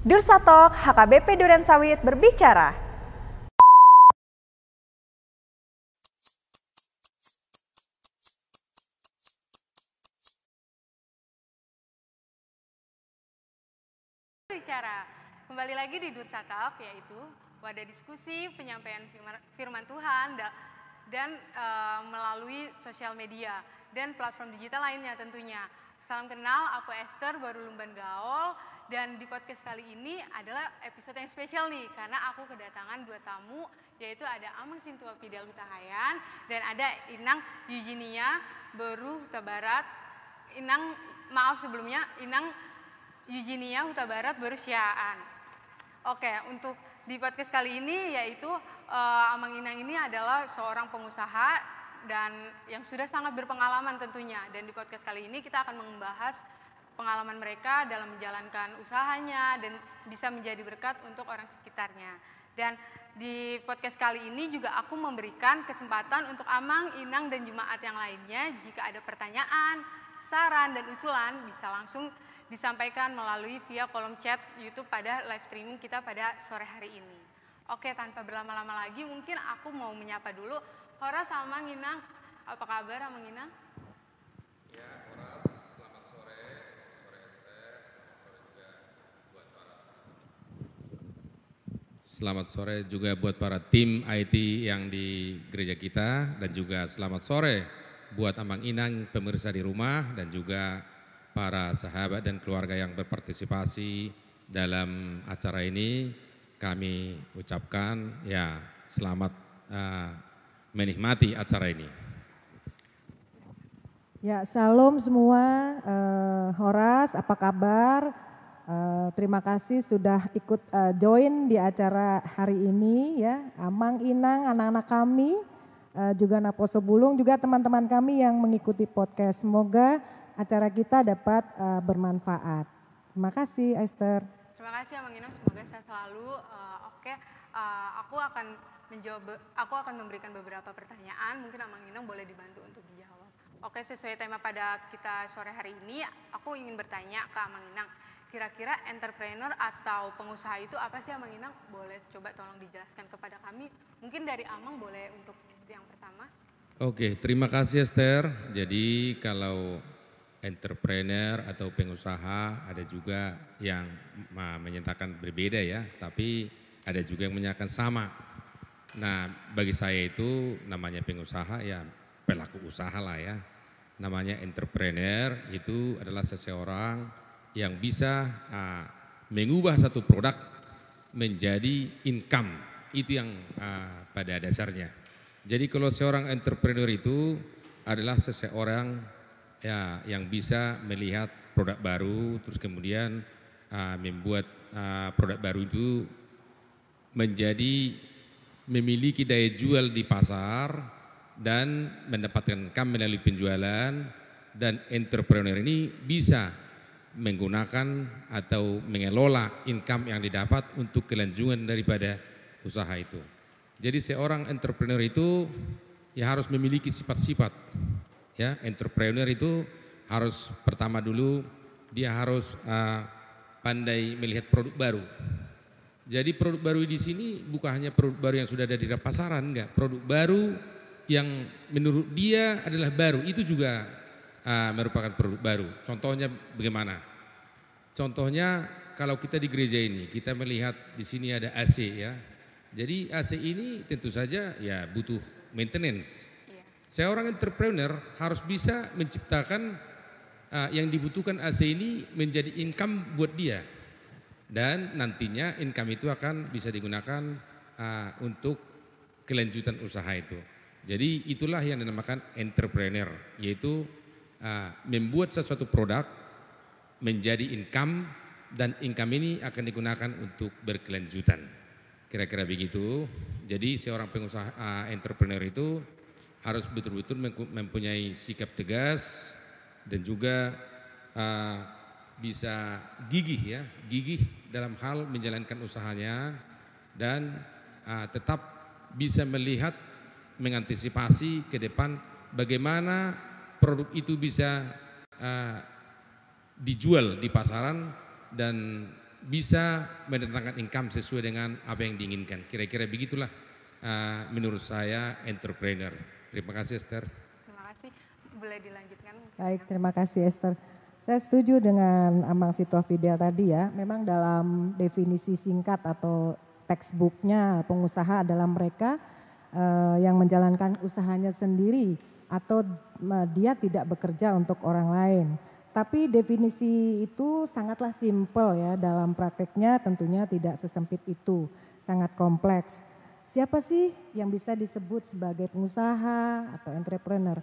Dursatalk HKBP Duren Sawit berbicara. Bicara. Kembali lagi di Dursatalk yaitu wadah diskusi penyampaian firman- Tuhan da- dan eh, melalui sosial media dan platform digital lainnya tentunya. Salam kenal, aku Esther baru Lumban Gaul dan di podcast kali ini adalah episode yang spesial nih karena aku kedatangan dua tamu yaitu ada Amang Sintua Pidal Hutahayan dan ada Inang Eugenia Beru Huta Barat. Inang maaf sebelumnya Inang Eugenia Huta Barat Berusiaan. Oke, untuk di podcast kali ini yaitu eh, Amang Inang ini adalah seorang pengusaha dan yang sudah sangat berpengalaman tentunya. Dan di podcast kali ini kita akan membahas pengalaman mereka dalam menjalankan usahanya dan bisa menjadi berkat untuk orang sekitarnya. Dan di podcast kali ini juga aku memberikan kesempatan untuk Amang, Inang, dan jemaat yang lainnya jika ada pertanyaan, saran, dan usulan bisa langsung disampaikan melalui via kolom chat YouTube pada live streaming kita pada sore hari ini. Oke, tanpa berlama-lama lagi, mungkin aku mau menyapa dulu Hora sama Nginang. Apa kabar sama Nginang? Selamat sore juga buat para tim IT yang di gereja kita dan juga selamat sore buat Amang Inang pemirsa di rumah dan juga para sahabat dan keluarga yang berpartisipasi dalam acara ini. Kami ucapkan ya selamat uh, menikmati acara ini. Ya, salam semua. Eh, Horas, apa kabar? Eh, terima kasih sudah ikut eh, join di acara hari ini ya. Amang, Inang, anak-anak kami, eh, juga Naposo Bulung, juga teman-teman kami yang mengikuti podcast. Semoga acara kita dapat eh, bermanfaat. Terima kasih, Esther. Terima kasih Amang Inang, semoga sehat selalu. Eh, Oke, eh, aku akan menjawab, aku akan memberikan beberapa pertanyaan. Mungkin Amang Inang boleh dibantu untuk dijawab. Oke, sesuai tema pada kita sore hari ini, aku ingin bertanya ke Amang Inang. Kira-kira entrepreneur atau pengusaha itu apa sih Amang Inang? Boleh coba tolong dijelaskan kepada kami. Mungkin dari Amang boleh untuk yang pertama. Oke, terima kasih Esther. Jadi kalau entrepreneur atau pengusaha ada juga yang menyatakan berbeda ya, tapi ada juga yang menyatakan sama. Nah, bagi saya itu namanya pengusaha ya pelaku usaha lah ya. Namanya entrepreneur itu adalah seseorang yang bisa ah, mengubah satu produk menjadi income. Itu yang ah, pada dasarnya. Jadi kalau seorang entrepreneur itu adalah seseorang ya yang bisa melihat produk baru terus kemudian ah, membuat ah, produk baru itu menjadi memiliki daya jual di pasar dan mendapatkan income melalui penjualan dan entrepreneur ini bisa menggunakan atau mengelola income yang didapat untuk kelanjutan daripada usaha itu. Jadi seorang entrepreneur itu ya harus memiliki sifat-sifat. Ya, entrepreneur itu harus pertama dulu dia harus ah, pandai melihat produk baru. Jadi produk baru di sini bukan hanya produk baru yang sudah ada di pasaran, enggak. Produk baru yang menurut dia adalah baru itu juga ah, merupakan produk baru. Contohnya bagaimana? Contohnya kalau kita di gereja ini kita melihat di sini ada AC ya. Jadi AC ini tentu saja ya butuh maintenance. Iya. Seorang entrepreneur harus bisa menciptakan ah, yang dibutuhkan AC ini menjadi income buat dia dan nantinya income itu akan bisa digunakan ah, untuk kelanjutan usaha itu. Jadi itulah yang dinamakan entrepreneur, yaitu ah, membuat sesuatu produk menjadi income dan income ini akan digunakan untuk berkelanjutan. Kira-kira begitu. Jadi seorang pengusaha ah, entrepreneur itu harus betul-betul mempunyai sikap tegas dan juga ah, bisa gigih ya, gigih dalam hal menjalankan usahanya dan ah, tetap bisa melihat mengantisipasi ke depan bagaimana produk itu bisa ah, dijual di pasaran dan bisa mendatangkan income sesuai dengan apa yang diinginkan. Kira-kira begitulah uh, menurut saya entrepreneur. Terima kasih Esther. Terima kasih. Boleh dilanjutkan? Baik, terima kasih Esther. Saya setuju dengan Amang Fidel tadi ya. Memang dalam definisi singkat atau textbooknya pengusaha adalah mereka uh, yang menjalankan usahanya sendiri atau dia tidak bekerja untuk orang lain. Tapi definisi itu sangatlah simpel ya dalam prakteknya tentunya tidak sesempit itu, sangat kompleks. Siapa sih yang bisa disebut sebagai pengusaha atau entrepreneur?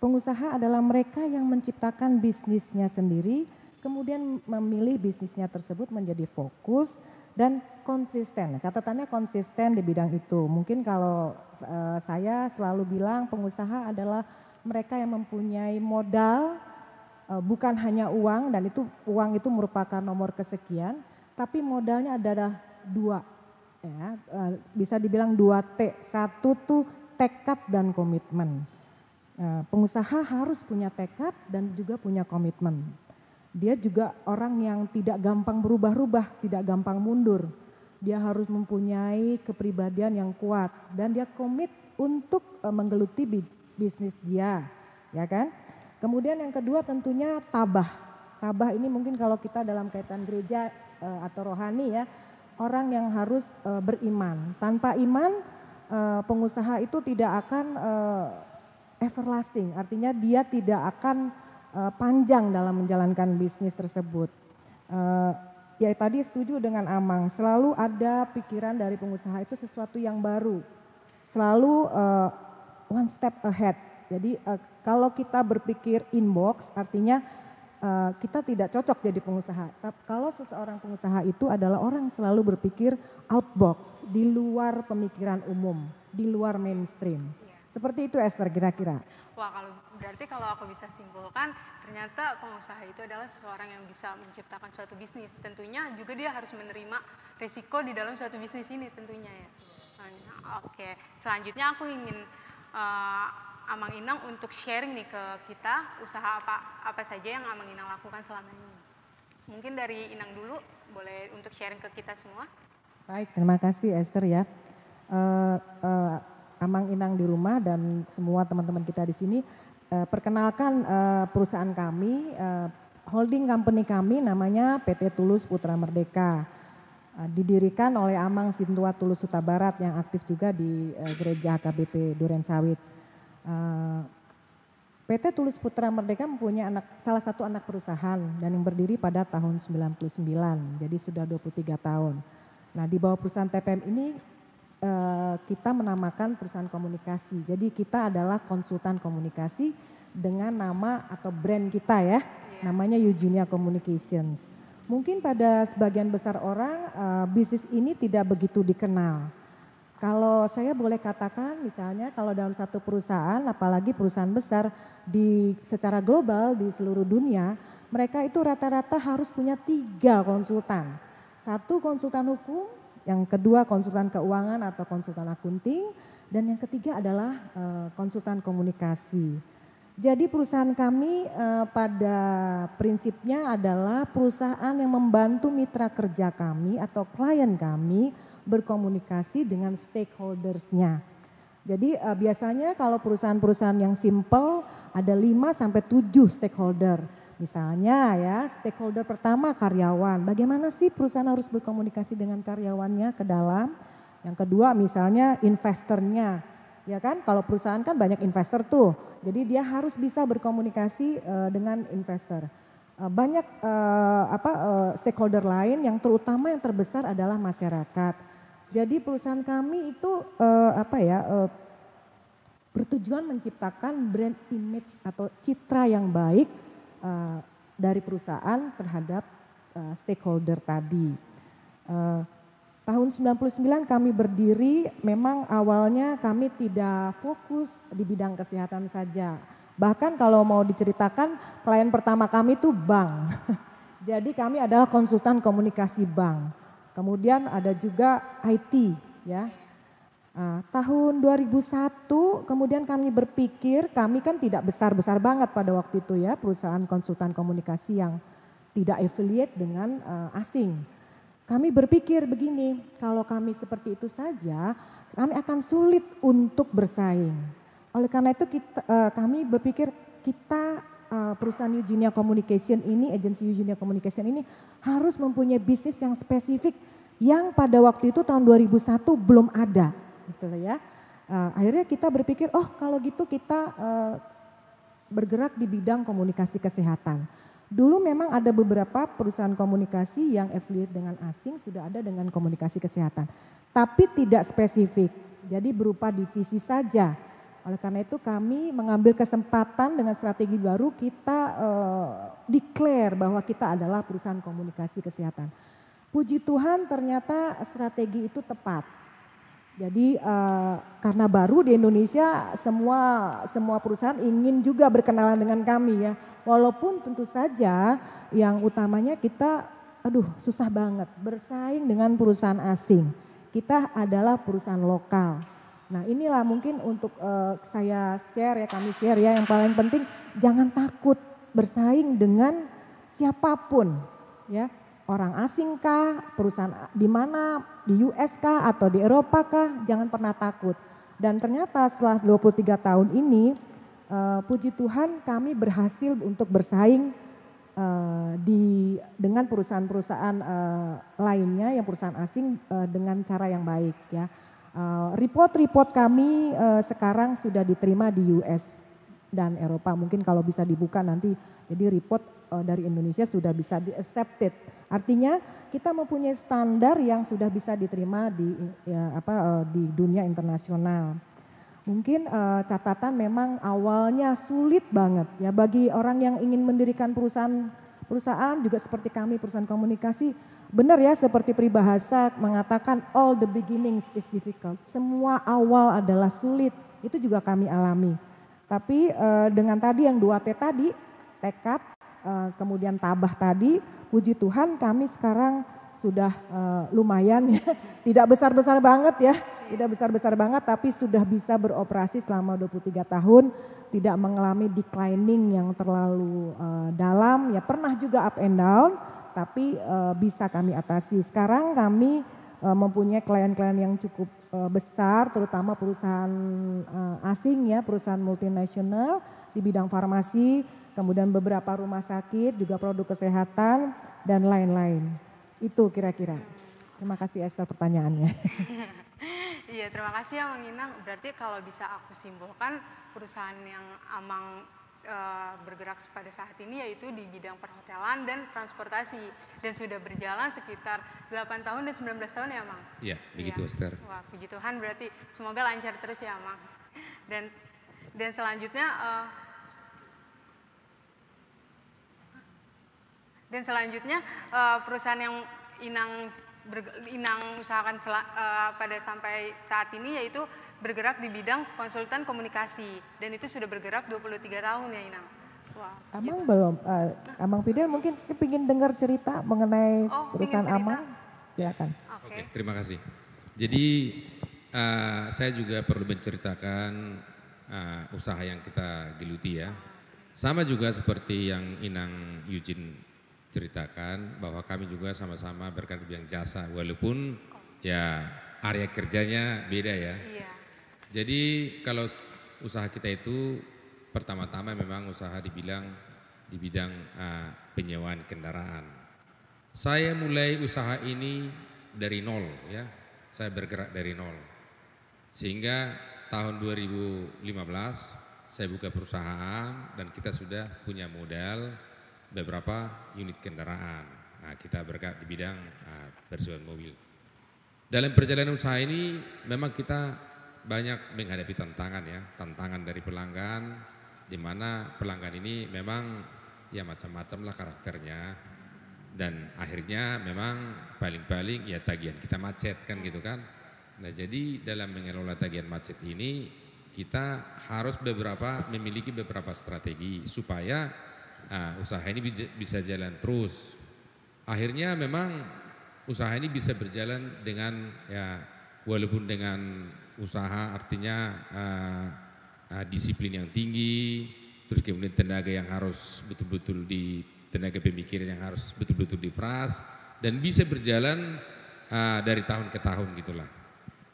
Pengusaha adalah mereka yang menciptakan bisnisnya sendiri, kemudian memilih bisnisnya tersebut menjadi fokus dan konsisten. Catatannya konsisten di bidang itu. Mungkin kalau uh, saya selalu bilang pengusaha adalah mereka yang mempunyai modal Eh, bukan hanya uang dan itu uang itu merupakan nomor kesekian, tapi modalnya adalah dua, ya eh, bisa dibilang dua T. Satu tuh tekad dan komitmen. Pengusaha harus punya tekad dan juga punya komitmen. Dia juga orang yang tidak gampang berubah-ubah, tidak gampang mundur. Dia harus mempunyai kepribadian yang kuat dan dia komit untuk menggeluti bisnis dia, ya kan? Kemudian yang kedua tentunya tabah. Tabah ini mungkin kalau kita dalam kaitan gereja uh, atau rohani ya, orang yang harus uh, beriman. Tanpa iman pengusaha itu tidak akan everlasting, artinya dia tidak akan uh, panjang dalam menjalankan bisnis tersebut. Uh, ya tadi setuju dengan Amang, selalu ada pikiran dari pengusaha itu sesuatu yang baru. Selalu uh, one step ahead. Jadi uh, kalau kita berpikir inbox artinya uh, kita tidak cocok jadi pengusaha. Tapi kalau seseorang pengusaha itu adalah orang selalu berpikir outbox, di luar pemikiran umum, di luar mainstream. Seperti itu Esther kira-kira. Wah kalau berarti kalau aku bisa simpulkan ternyata pengusaha itu adalah seseorang yang bisa menciptakan suatu bisnis. Tentunya juga dia harus menerima risiko di dalam suatu bisnis ini tentunya ya. Oke, selanjutnya aku ingin uh, Amang Inang untuk sharing nih ke kita usaha apa apa saja yang Amang Inang lakukan selama ini. Mungkin dari Inang dulu boleh untuk sharing ke kita semua. Baik, terima kasih Esther ya. Uh, uh, Amang Inang di rumah dan semua teman-teman kita di sini uh, perkenalkan uh, perusahaan kami, uh, holding company kami namanya PT Tulus Putra Merdeka. Uh, didirikan oleh Amang Sintua Tulus Huta Barat yang aktif juga di uh, Gereja KBP Duren Sawit. Eh, PT Tulis Putra Merdeka mempunyai anak salah satu anak perusahaan dan yang berdiri pada tahun 99. Jadi sudah 23 tahun. Nah, di bawah perusahaan TPM ini uh, kita menamakan perusahaan komunikasi. Jadi kita adalah konsultan komunikasi dengan nama atau brand kita ya. Yeah. Namanya Eugenia Communications. Mungkin pada sebagian besar orang uh, bisnis ini tidak begitu dikenal kalau saya boleh katakan misalnya kalau dalam satu perusahaan apalagi perusahaan besar di secara global di seluruh dunia mereka itu rata-rata harus punya tiga konsultan. Satu konsultan hukum, yang kedua konsultan keuangan atau konsultan akunting dan yang ketiga adalah uh, konsultan komunikasi. Jadi perusahaan kami uh, pada prinsipnya adalah perusahaan yang membantu mitra kerja kami atau klien kami berkomunikasi dengan stakeholdersnya. Jadi uh, biasanya kalau perusahaan-perusahaan yang simple ada 5 sampai 7 stakeholder. Misalnya ya, stakeholder pertama karyawan. Bagaimana sih perusahaan harus berkomunikasi dengan karyawannya ke dalam? Yang kedua misalnya investornya. Ya kan, kalau perusahaan kan banyak investor tuh. Jadi dia harus bisa berkomunikasi uh, dengan investor. Uh, banyak uh, apa uh, stakeholder lain yang terutama yang terbesar adalah masyarakat jadi perusahaan kami itu uh, apa ya uh, bertujuan menciptakan brand image atau citra yang baik uh, dari perusahaan terhadap uh, stakeholder tadi. Uh, tahun 99 kami berdiri memang awalnya kami tidak fokus di bidang kesehatan saja. Bahkan kalau mau diceritakan klien pertama kami itu bank. Jadi kami adalah konsultan komunikasi bank. Kemudian ada juga IT ya. Nah, tahun 2001 kemudian kami berpikir kami kan tidak besar-besar banget pada waktu itu ya perusahaan konsultan komunikasi yang tidak affiliate dengan uh, asing. kami berpikir begini, kalau kami seperti itu saja, kami akan sulit untuk bersaing. Oleh karena itu kita, uh, kami berpikir kita uh, perusahaan Eugenia Communication ini, agensi Eugenia Communication ini harus mempunyai bisnis yang spesifik yang pada waktu itu tahun 2001 belum ada, gitu ya. Uh, akhirnya kita berpikir, oh kalau gitu kita uh, bergerak di bidang komunikasi kesehatan. Dulu memang ada beberapa perusahaan komunikasi yang affiliate dengan asing sudah ada dengan komunikasi kesehatan. Tapi tidak spesifik, jadi berupa divisi saja. Oleh karena itu kami mengambil kesempatan dengan strategi baru kita uh, declare bahwa kita adalah perusahaan komunikasi kesehatan. Puji Tuhan ternyata strategi itu tepat jadi uh, karena baru di Indonesia semua semua perusahaan ingin juga berkenalan dengan kami ya. Walaupun tentu saja yang utamanya kita aduh susah banget bersaing dengan perusahaan asing. Kita adalah perusahaan lokal. Nah inilah mungkin untuk uh, saya share ya kami share ya yang paling penting jangan takut bersaing dengan siapa pun ya orang asing kah, perusahaan di mana, di US kah atau di Eropa kah, jangan pernah takut. Dan ternyata setelah 23 tahun ini, uh, puji Tuhan kami berhasil untuk bersaing uh, di dengan perusahaan-perusahaan uh, lainnya yang perusahaan asing uh, dengan cara yang baik ya. Report-report uh, kami uh, sekarang sudah diterima di US dan Eropa. Mungkin kalau bisa dibuka nanti, jadi report dari Indonesia sudah bisa di accepted Artinya kita mempunyai standar yang sudah bisa diterima di ya, apa uh, di dunia internasional. Mungkin uh, catatan memang awalnya sulit banget ya bagi orang yang ingin mendirikan perusahaan perusahaan juga seperti kami perusahaan komunikasi benar ya seperti peribahasa mengatakan all the beginnings is difficult. Semua awal adalah sulit. Itu juga kami alami. Tapi uh, dengan tadi yang dua T tadi tekad uh, kemudian tabah tadi puji Tuhan kami sekarang sudah uh, lumayan ya, tidak besar-besar banget ya, tidak besar-besar banget tapi sudah bisa beroperasi selama 23 tahun, tidak mengalami declining yang terlalu uh, dalam, ya pernah juga up and down, tapi uh, bisa kami atasi. Sekarang kami uh, mempunyai klien-klien yang cukup uh, besar, terutama perusahaan uh, asing ya, perusahaan multinasional di bidang farmasi, kemudian beberapa rumah sakit, juga produk kesehatan, dan lain-lain. Itu kira-kira. Terima kasih Esther pertanyaannya. Iya terima kasih ya Mang Inang. Berarti kalau bisa aku simpulkan perusahaan yang Amang e, bergerak pada saat ini yaitu di bidang perhotelan dan transportasi. Dan sudah berjalan sekitar 8 tahun dan 19 tahun ya Mang? Iya begitu ya. Esther. Wah puji Tuhan berarti semoga lancar terus ya Mang. Dan dan selanjutnya e, Dan selanjutnya uh, perusahaan yang Inang ber, Inang usahakan uh, pada sampai saat ini yaitu bergerak di bidang konsultan komunikasi dan itu sudah bergerak 23 tahun ya Inang. Wah, Amang gitu. belum, uh, Amang Fidel mungkin ingin dengar cerita mengenai oh, perusahaan cerita? Amang. Silakan. Oke, okay. okay, terima kasih. Jadi uh, saya juga perlu menceritakan uh, usaha yang kita geluti ya. Sama juga seperti yang Inang Eugene ceritakan bahwa kami juga sama-sama berkarya di bidang jasa walaupun ya area kerjanya beda ya. Iya. Jadi kalau usaha kita itu pertama-tama memang usaha dibilang di bidang uh, penyewaan kendaraan. Saya mulai usaha ini dari nol ya. Saya bergerak dari nol. Sehingga tahun 2015 saya buka perusahaan dan kita sudah punya modal beberapa unit kendaraan. Nah, kita bergerak di bidang uh, persiapan mobil. Dalam perjalanan usaha ini memang kita banyak menghadapi tantangan ya, tantangan dari pelanggan di mana pelanggan ini memang ya macam-macam lah karakternya dan akhirnya memang paling-paling ya tagihan kita macet kan gitu kan. Nah, jadi dalam mengelola tagihan macet ini kita harus beberapa memiliki beberapa strategi supaya Nah, usaha ini bisa jalan terus. Akhirnya memang usaha ini bisa berjalan dengan ya walaupun dengan usaha artinya uh, uh, disiplin yang tinggi, terus kemudian tenaga yang harus betul-betul di tenaga pemikiran yang harus betul-betul diperas, dan bisa berjalan uh, dari tahun ke tahun gitulah.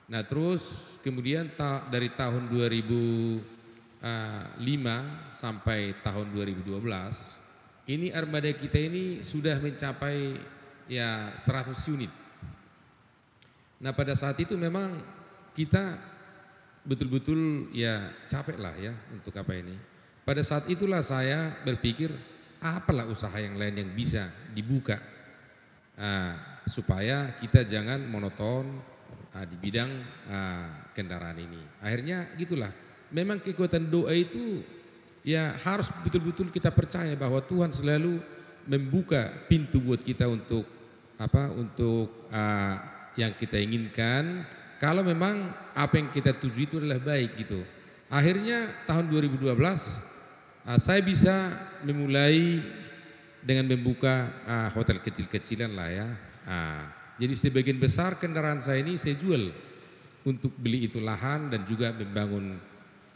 Nah terus kemudian ta dari tahun 2005 sampai tahun 2012 ini armada kita ini sudah mencapai ya 100 unit. Nah pada saat itu memang kita betul-betul ya capek lah ya untuk apa ini. Pada saat itulah saya berpikir apalah usaha yang lain yang bisa dibuka uh, supaya kita jangan monoton uh, di bidang uh, kendaraan ini. Akhirnya gitulah. Memang kekuatan doa itu ya harus betul-betul kita percaya bahwa Tuhan selalu membuka pintu buat kita untuk apa untuk uh, yang kita inginkan kalau memang apa yang kita tuju itu adalah baik gitu. Akhirnya tahun 2012 uh, saya bisa memulai dengan membuka uh, hotel kecil-kecilan lah ya. Uh, jadi sebagian besar kendaraan saya ini saya jual untuk beli itu lahan dan juga membangun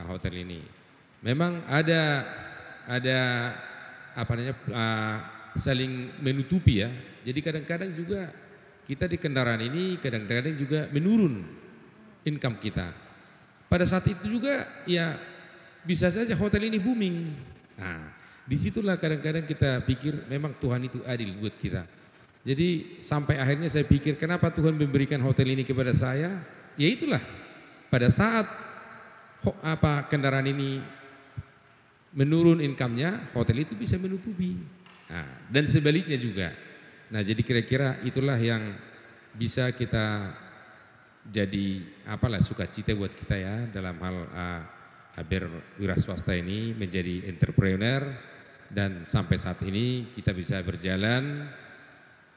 hotel ini. Memang ada ada apa namanya uh, saling menutupi ya. Jadi kadang-kadang juga kita di kendaraan ini kadang-kadang juga menurun income kita. Pada saat itu juga ya bisa saja hotel ini booming. Nah, di situlah kadang-kadang kita pikir memang Tuhan itu adil buat kita. Jadi sampai akhirnya saya pikir kenapa Tuhan memberikan hotel ini kepada saya? Ya itulah pada saat apa kendaraan ini menurun income-nya, hotel itu bisa menutupi. Nah, dan sebaliknya juga. Nah, jadi kira-kira itulah yang bisa kita jadi apalah sukacita buat kita ya dalam hal uh, wira swasta ini menjadi entrepreneur dan sampai saat ini kita bisa berjalan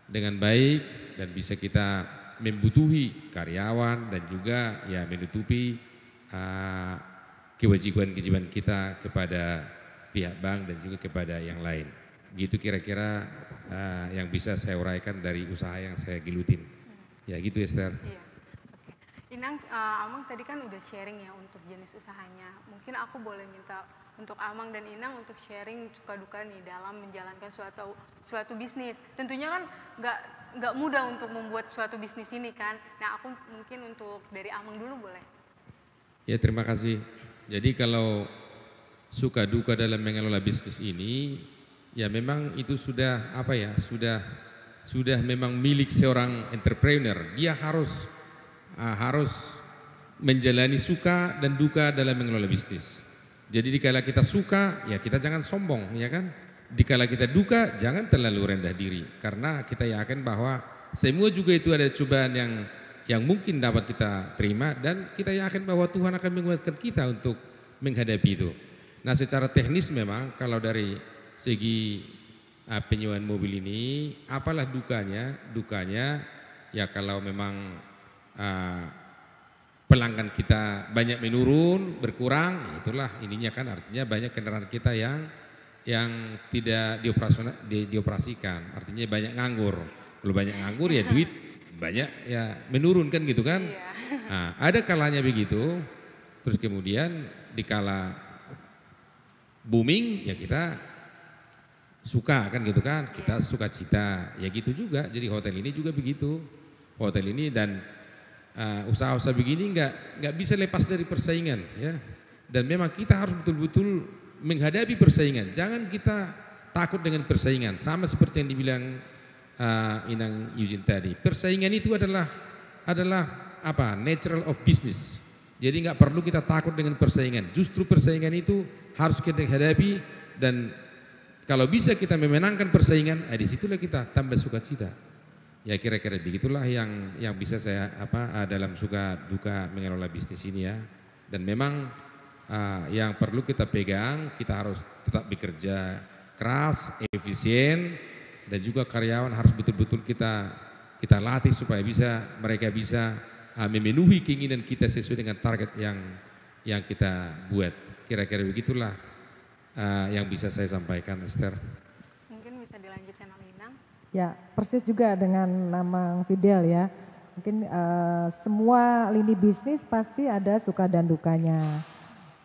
dengan baik dan bisa kita membutuhi karyawan dan juga ya menutupi uh, kewajiban-kewajiban kita kepada pihak bank dan juga kepada yang lain. Gitu kira-kira uh, yang bisa saya uraikan dari usaha yang saya gelutin. Ya gitu Esther. Iya. Inang, uh, Amang tadi kan udah sharing ya untuk jenis usahanya. Mungkin aku boleh minta untuk Amang dan Inang untuk sharing suka duka nih dalam menjalankan suatu suatu bisnis. Tentunya kan nggak nggak mudah untuk membuat suatu bisnis ini kan. Nah aku mungkin untuk dari Amang dulu boleh. Ya terima kasih. Jadi kalau suka duka dalam mengelola bisnis ini, ya memang itu sudah apa ya sudah sudah memang milik seorang entrepreneur. Dia harus uh, harus menjalani suka dan duka dalam mengelola bisnis. Jadi dikala kita suka, ya kita jangan sombong, ya kan? Dikala kita duka, jangan terlalu rendah diri. Karena kita yakin bahwa semua juga itu ada cobaan yang yang mungkin dapat kita terima dan kita yakin bahwa Tuhan akan menguatkan kita untuk menghadapi itu. Nah secara teknis memang kalau dari segi uh, penyewaan mobil ini, apalah dukanya? Dukanya ya kalau memang uh, pelanggan kita banyak menurun, berkurang, itulah ininya kan artinya banyak kendaraan kita yang yang tidak di, dioperasikan, artinya banyak nganggur. Kalau banyak nganggur ya duit banyak ya menurun kan gitu kan. Iya. Nah, ada kalanya begitu, terus kemudian dikala booming ya kita suka kan gitu kan, kita suka cita, ya gitu juga. Jadi hotel ini juga begitu, hotel ini dan usaha-usaha begini nggak nggak bisa lepas dari persaingan ya. Dan memang kita harus betul-betul menghadapi persaingan. Jangan kita takut dengan persaingan. Sama seperti yang dibilang uh, Inang Yujin tadi. Persaingan itu adalah adalah apa? Natural of business. Jadi nggak perlu kita takut dengan persaingan. Justru persaingan itu harus kita hadapi dan kalau bisa kita memenangkan persaingan eh, di situlah kita tambah sukacita Ya kira-kira begitulah yang yang bisa saya apa uh, dalam suka duka mengelola bisnis ini ya. Dan memang uh, yang perlu kita pegang, kita harus tetap bekerja keras, efisien dan juga karyawan harus betul-betul kita kita latih supaya bisa mereka bisa uh, memenuhi keinginan kita sesuai dengan target yang yang kita buat. Kira-kira begitulah uh, yang bisa saya sampaikan Esther. Ya, persis juga dengan nama Fidel ya. Mungkin uh, semua lini bisnis pasti ada suka dan dukanya.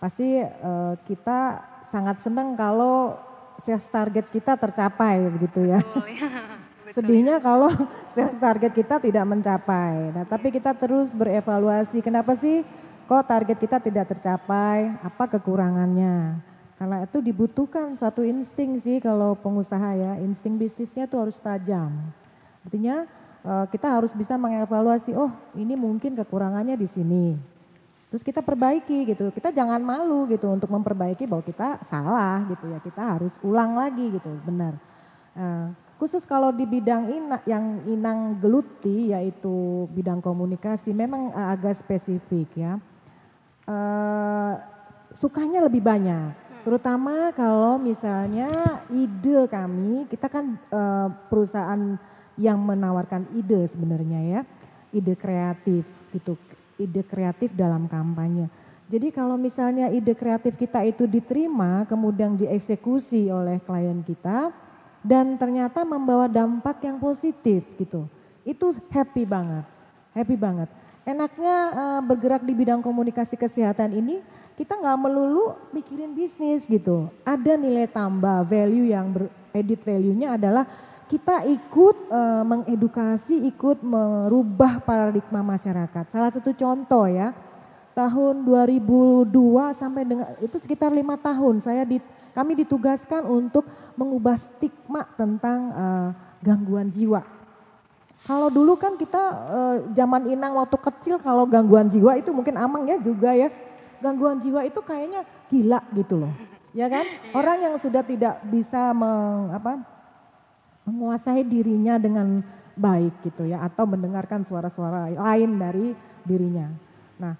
Pasti uh, kita sangat senang kalau sales target kita tercapai begitu ya. Betul, ya. Sedihnya kalau sales target kita tidak mencapai. Nah, tapi kita terus berevaluasi. Kenapa sih kok target kita tidak tercapai? Apa kekurangannya? Karena itu dibutuhkan satu insting sih kalau pengusaha ya. Insting bisnisnya itu harus tajam. Artinya eh, kita harus bisa mengevaluasi, oh ini mungkin kekurangannya di sini. Terus kita perbaiki gitu. Kita jangan malu gitu untuk memperbaiki bahwa kita salah gitu ya. Kita harus ulang lagi gitu, benar. Uh, khusus kalau di bidang ina, yang Inang geluti yaitu bidang komunikasi memang uh, agak spesifik ya. Sukanya lebih banyak. Terutama kalau misalnya ide kami, kita kan uh, perusahaan yang menawarkan ide sebenarnya ya. Ide kreatif gitu, ide kreatif dalam kampanye. Jadi kalau misalnya ide kreatif kita itu diterima kemudian dieksekusi oleh klien kita, dan ternyata membawa dampak yang positif gitu. Itu happy banget, happy banget. Enaknya uh, bergerak di bidang komunikasi kesehatan ini kita nggak melulu mikirin bisnis gitu. Ada nilai tambah, value yang beredit value-nya adalah kita ikut uh, mengedukasi, ikut merubah paradigma masyarakat. Salah satu contoh ya, tahun 2002 sampai dengan itu sekitar lima tahun saya di kami ditugaskan untuk mengubah stigma tentang uh, gangguan jiwa. Kalau dulu kan kita uh, zaman Inang waktu kecil kalau gangguan jiwa itu mungkin Amang ya juga ya. Gangguan jiwa itu kayaknya gila gitu loh. Ya kan? Orang yang sudah tidak bisa meng, apa, menguasai dirinya dengan baik gitu ya atau mendengarkan suara-suara lain dari dirinya. Nah,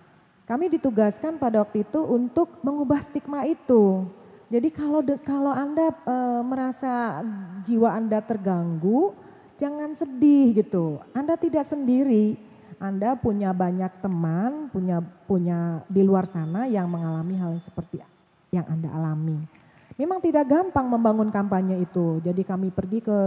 kami ditugaskan pada waktu itu untuk mengubah stigma itu. Jadi kalau de, kalau Anda e, merasa jiwa Anda terganggu, jangan sedih gitu. Anda tidak sendiri. Anda punya banyak teman, punya punya di luar sana yang mengalami hal yang seperti yang Anda alami. Memang tidak gampang membangun kampanye itu. Jadi kami pergi ke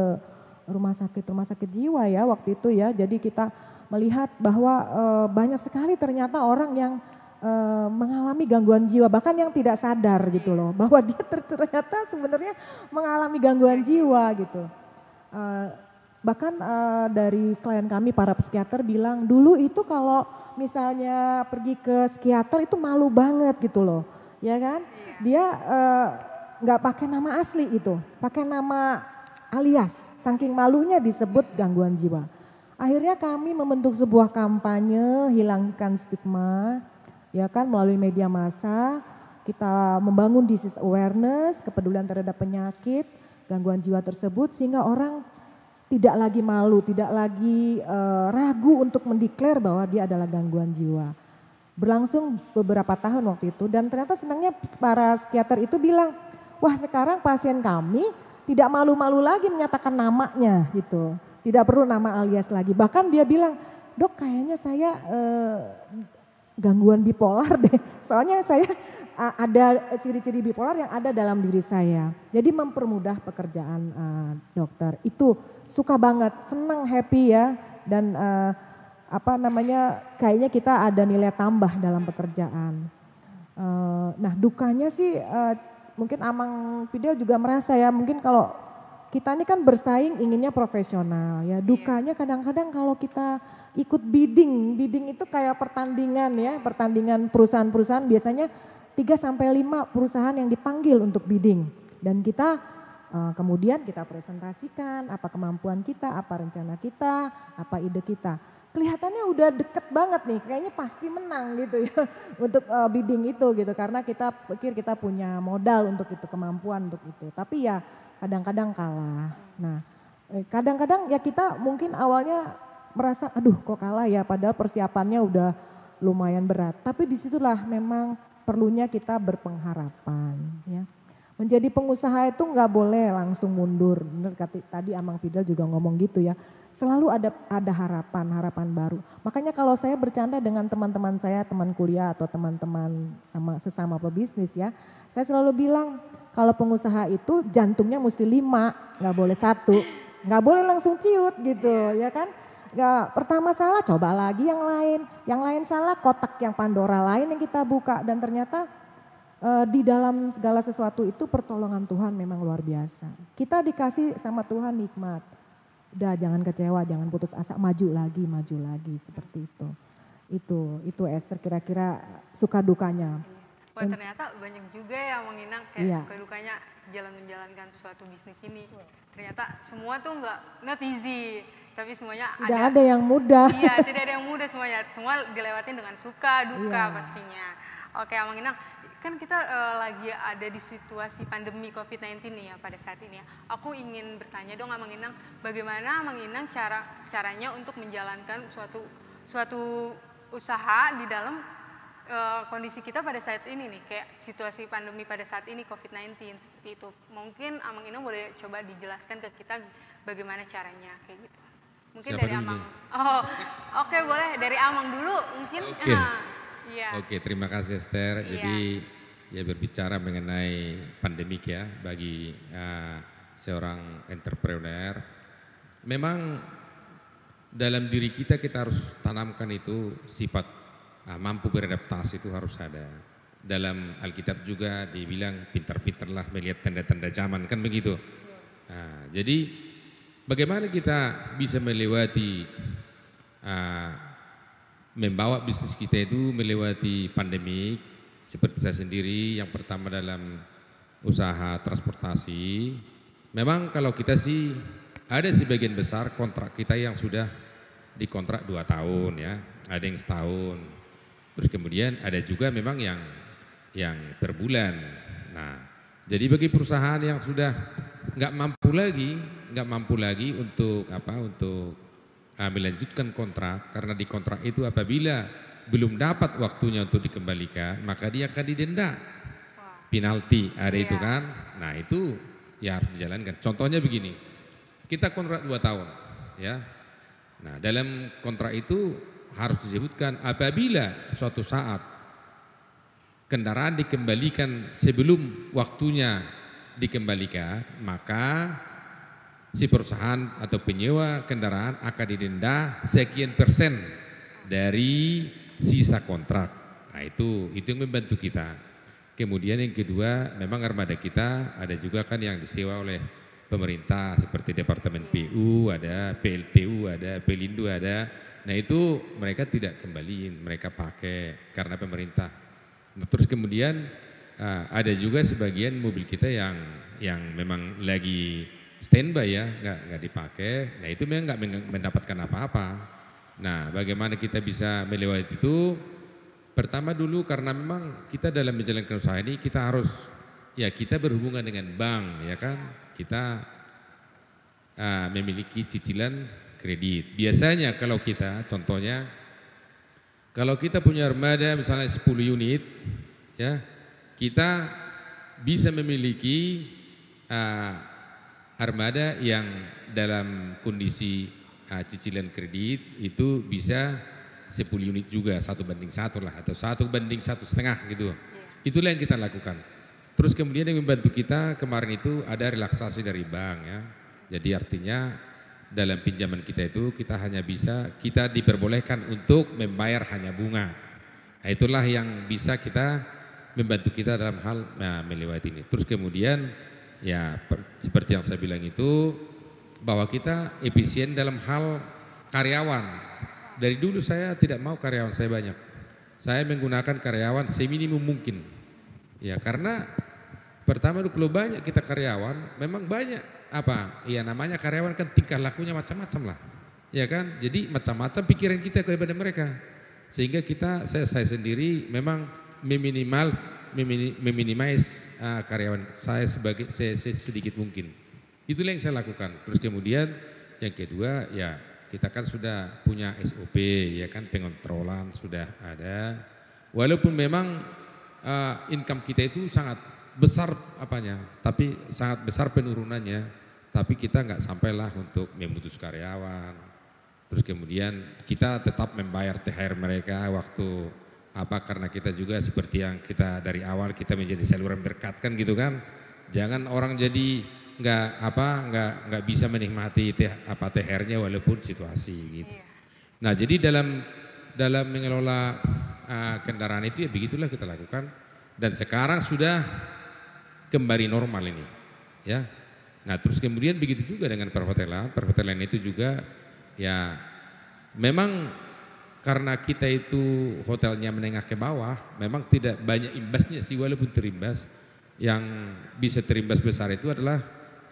rumah sakit rumah sakit jiwa ya waktu itu ya. Jadi kita melihat bahwa e, banyak sekali ternyata orang yang uh, mengalami gangguan jiwa bahkan yang tidak sadar gitu loh bahwa dia ternyata sebenarnya mengalami gangguan jiwa gitu. Uh, bahkan uh, dari klien kami para psikiater bilang dulu itu kalau misalnya pergi ke psikiater itu malu banget gitu loh, ya kan? Dia nggak uh, pakai nama asli itu, pakai nama alias, saking malunya disebut gangguan jiwa. Akhirnya kami membentuk sebuah kampanye hilangkan stigma ya kan melalui media massa kita membangun disease awareness, kepedulian terhadap penyakit, gangguan jiwa tersebut sehingga orang tidak lagi malu, tidak lagi uh, ragu untuk mendeklar bahwa dia adalah gangguan jiwa. Berlangsung beberapa tahun waktu itu dan ternyata senangnya para psikiater itu bilang, wah sekarang pasien kami tidak malu-malu lagi menyatakan namanya gitu. Tidak perlu nama alias lagi. Bahkan dia bilang, dok kayaknya saya uh, gangguan bipolar deh. Soalnya saya ada ciri-ciri bipolar yang ada dalam diri saya. Jadi mempermudah pekerjaan uh, dokter. Itu suka banget, senang, happy ya. Dan uh, apa namanya kayaknya kita ada nilai tambah dalam pekerjaan. Uh, nah dukanya sih uh, mungkin Amang Fidel juga merasa ya mungkin kalau kita ini kan bersaing inginnya profesional ya. Iya. Dukanya kadang-kadang kalau kita ikut bidding, bidding itu kayak pertandingan ya, pertandingan perusahaan-perusahaan biasanya 3 sampai 5 perusahaan yang dipanggil untuk bidding. Dan kita kemudian kita presentasikan apa kemampuan kita, apa rencana kita, apa ide kita. Kelihatannya udah deket banget nih, kayaknya pasti menang gitu ya untuk uh, bidding itu gitu karena kita pikir kita punya modal untuk itu, kemampuan untuk itu. Tapi ya kadang-kadang kalah. Nah, eh, kadang-kadang ya kita mungkin awalnya merasa aduh kok kalah ya padahal persiapannya udah lumayan berat. Tapi di situlah memang perlunya kita berpengharapan ya. Menjadi pengusaha itu nggak boleh langsung mundur. Benar tadi Amang Fidel juga ngomong gitu ya. Selalu ada ada harapan, harapan baru. Makanya kalau saya bercanda dengan teman-teman saya, teman kuliah atau teman-teman sama sesama pebisnis ya, saya selalu bilang kalau pengusaha itu jantungnya mesti lima, nggak boleh satu, nggak boleh langsung ciut gitu, ya kan? Gak, pertama salah coba lagi yang lain, yang lain salah kotak yang Pandora lain yang kita buka dan ternyata uh, di dalam segala sesuatu itu pertolongan Tuhan memang luar biasa. Kita dikasih sama Tuhan nikmat. udah jangan kecewa, jangan putus asa, maju lagi, maju lagi seperti itu. Itu itu Esther kira-kira suka dukanya. Wah ternyata banyak juga ya menginang kayak Iya. suka dukanya jalan menjalankan suatu bisnis ini. Ternyata semua tuh nggak not easy, tapi semuanya Tidak ada yang mudah. Iya, tidak ada yang mudah semuanya. Semua dilewatin dengan suka, duka Iya. pastinya. Oke, Amang Inang, kan kita eh, lagi ada di situasi pandemi COVID-19 nih ya pada saat ini ya. Aku ingin bertanya dong Amang Inang, bagaimana Amang Inang cara caranya untuk menjalankan suatu suatu usaha di dalam eh, kondisi kita pada saat ini nih, kayak situasi pandemi pada saat ini COVID-19 seperti itu. Mungkin Amang Inang boleh coba dijelaskan ke kita bagaimana caranya kayak gitu. Mungkin Siapa dari Amang. Oh, oke boleh dari Amang dulu mungkin. Oke. Ah, Iya. Oke, terima kasih Esther. Iya. Jadi ya berbicara mengenai pandemik ya bagi uh, seorang entrepreneur. Memang dalam diri kita kita harus tanamkan itu sifat uh, mampu beradaptasi itu harus ada. Dalam Alkitab juga dibilang pintar-pintarlah melihat tanda-tanda zaman kan begitu. Nah, jadi bagaimana kita bisa melewati uh, membawa bisnis kita itu melewati pandemi. Seperti saya sendiri yang pertama dalam usaha transportasi. Memang kalau kita sih ada sebagian besar kontrak kita yang sudah dikontrak dua tahun ya. Ada yang setahun. Terus kemudian ada juga memang yang yang per bulan. Nah jadi bagi perusahaan yang sudah nggak mampu lagi nggak mampu lagi untuk apa untuk melanjutkan kontrak karena di kontrak itu apabila belum dapat waktunya untuk dikembalikan maka dia akan didenda. Penalti. Ada itu Iya. kan? Nah itu ya harus dijalankan. Contohnya begini. Kita kontrak dua tahun ya. Nah dalam kontrak itu harus disebutkan apabila suatu saat kendaraan dikembalikan sebelum waktunya dikembalikan maka si perusahaan atau penyewa kendaraan akan didenda sekian persen dari sisa kontrak. Nah itu itu yang membantu kita. Kemudian yang kedua memang armada kita ada juga kan yang disewa oleh pemerintah seperti Departemen PU, ada PLTU, ada Pelindo, ada. Nah itu mereka tidak kembaliin, mereka pakai karena pemerintah. Nah, terus kemudian ah, ada juga sebagian mobil kita yang yang memang lagi standby ya, nggak nggak dipakai. Nah itu memang nggak mendapatkan apa-apa. Nah bagaimana kita bisa melewati itu? Pertama dulu karena memang kita dalam menjalankan usaha ini kita harus ya kita berhubungan dengan bank ya kan, kita ah, memiliki cicilan kredit. Biasanya kalau kita contohnya kalau kita punya armada misalnya 10 unit ya, kita bisa memiliki ah, armada yang dalam kondisi ah, cicilan kredit itu bisa 10 unit juga satu banding satu lah atau satu banding satu setengah gitu. Itulah yang kita lakukan. Terus kemudian yang membantu kita kemarin itu ada relaksasi dari bank ya. Jadi artinya dalam pinjaman kita itu kita hanya bisa kita diperbolehkan untuk membayar hanya bunga. Nah, itulah yang bisa kita membantu kita dalam hal nah, melewati ini. Terus kemudian ya per- seperti yang saya bilang itu bahwa kita efisien dalam hal karyawan. Dari dulu saya tidak mau karyawan saya banyak. Saya menggunakan karyawan seminimum mungkin. Ya karena pertama dulu kalau banyak kita karyawan, memang banyak apa? Ya namanya karyawan kan tingkah lakunya macam-macam lah. Ya kan? Jadi macam-macam pikiran kita kepada mereka. Sehingga kita saya saya sendiri memang meminimal memini- meminimais ah, karyawan saya sebagai se- se- sedikit mungkin. Itulah yang saya lakukan. Terus kemudian yang kedua ya kita kan sudah punya SOP ya kan pengontrolan sudah ada. Walaupun memang eh, income kita itu sangat besar apanya, tapi sangat besar penurunannya, tapi kita nggak sampailah untuk memutus karyawan. Terus kemudian kita tetap membayar THR mereka waktu apa karena kita juga seperti yang kita dari awal kita menjadi saluran berkat kan gitu kan. Jangan orang jadi nggak apa nggak nggak bisa menikmati teh, apa THR-nya walaupun situasi gitu. Iya. Nah, jadi dalam dalam mengelola uh, kendaraan itu ya begitulah kita lakukan dan sekarang sudah kembali normal ini. Ya. Nah terus kemudian begitu juga dengan perhotelan, perhotelan itu juga ya memang karena kita itu hotelnya menengah ke bawah, memang tidak banyak imbasnya sih walaupun terimbas. Yang bisa terimbas besar itu adalah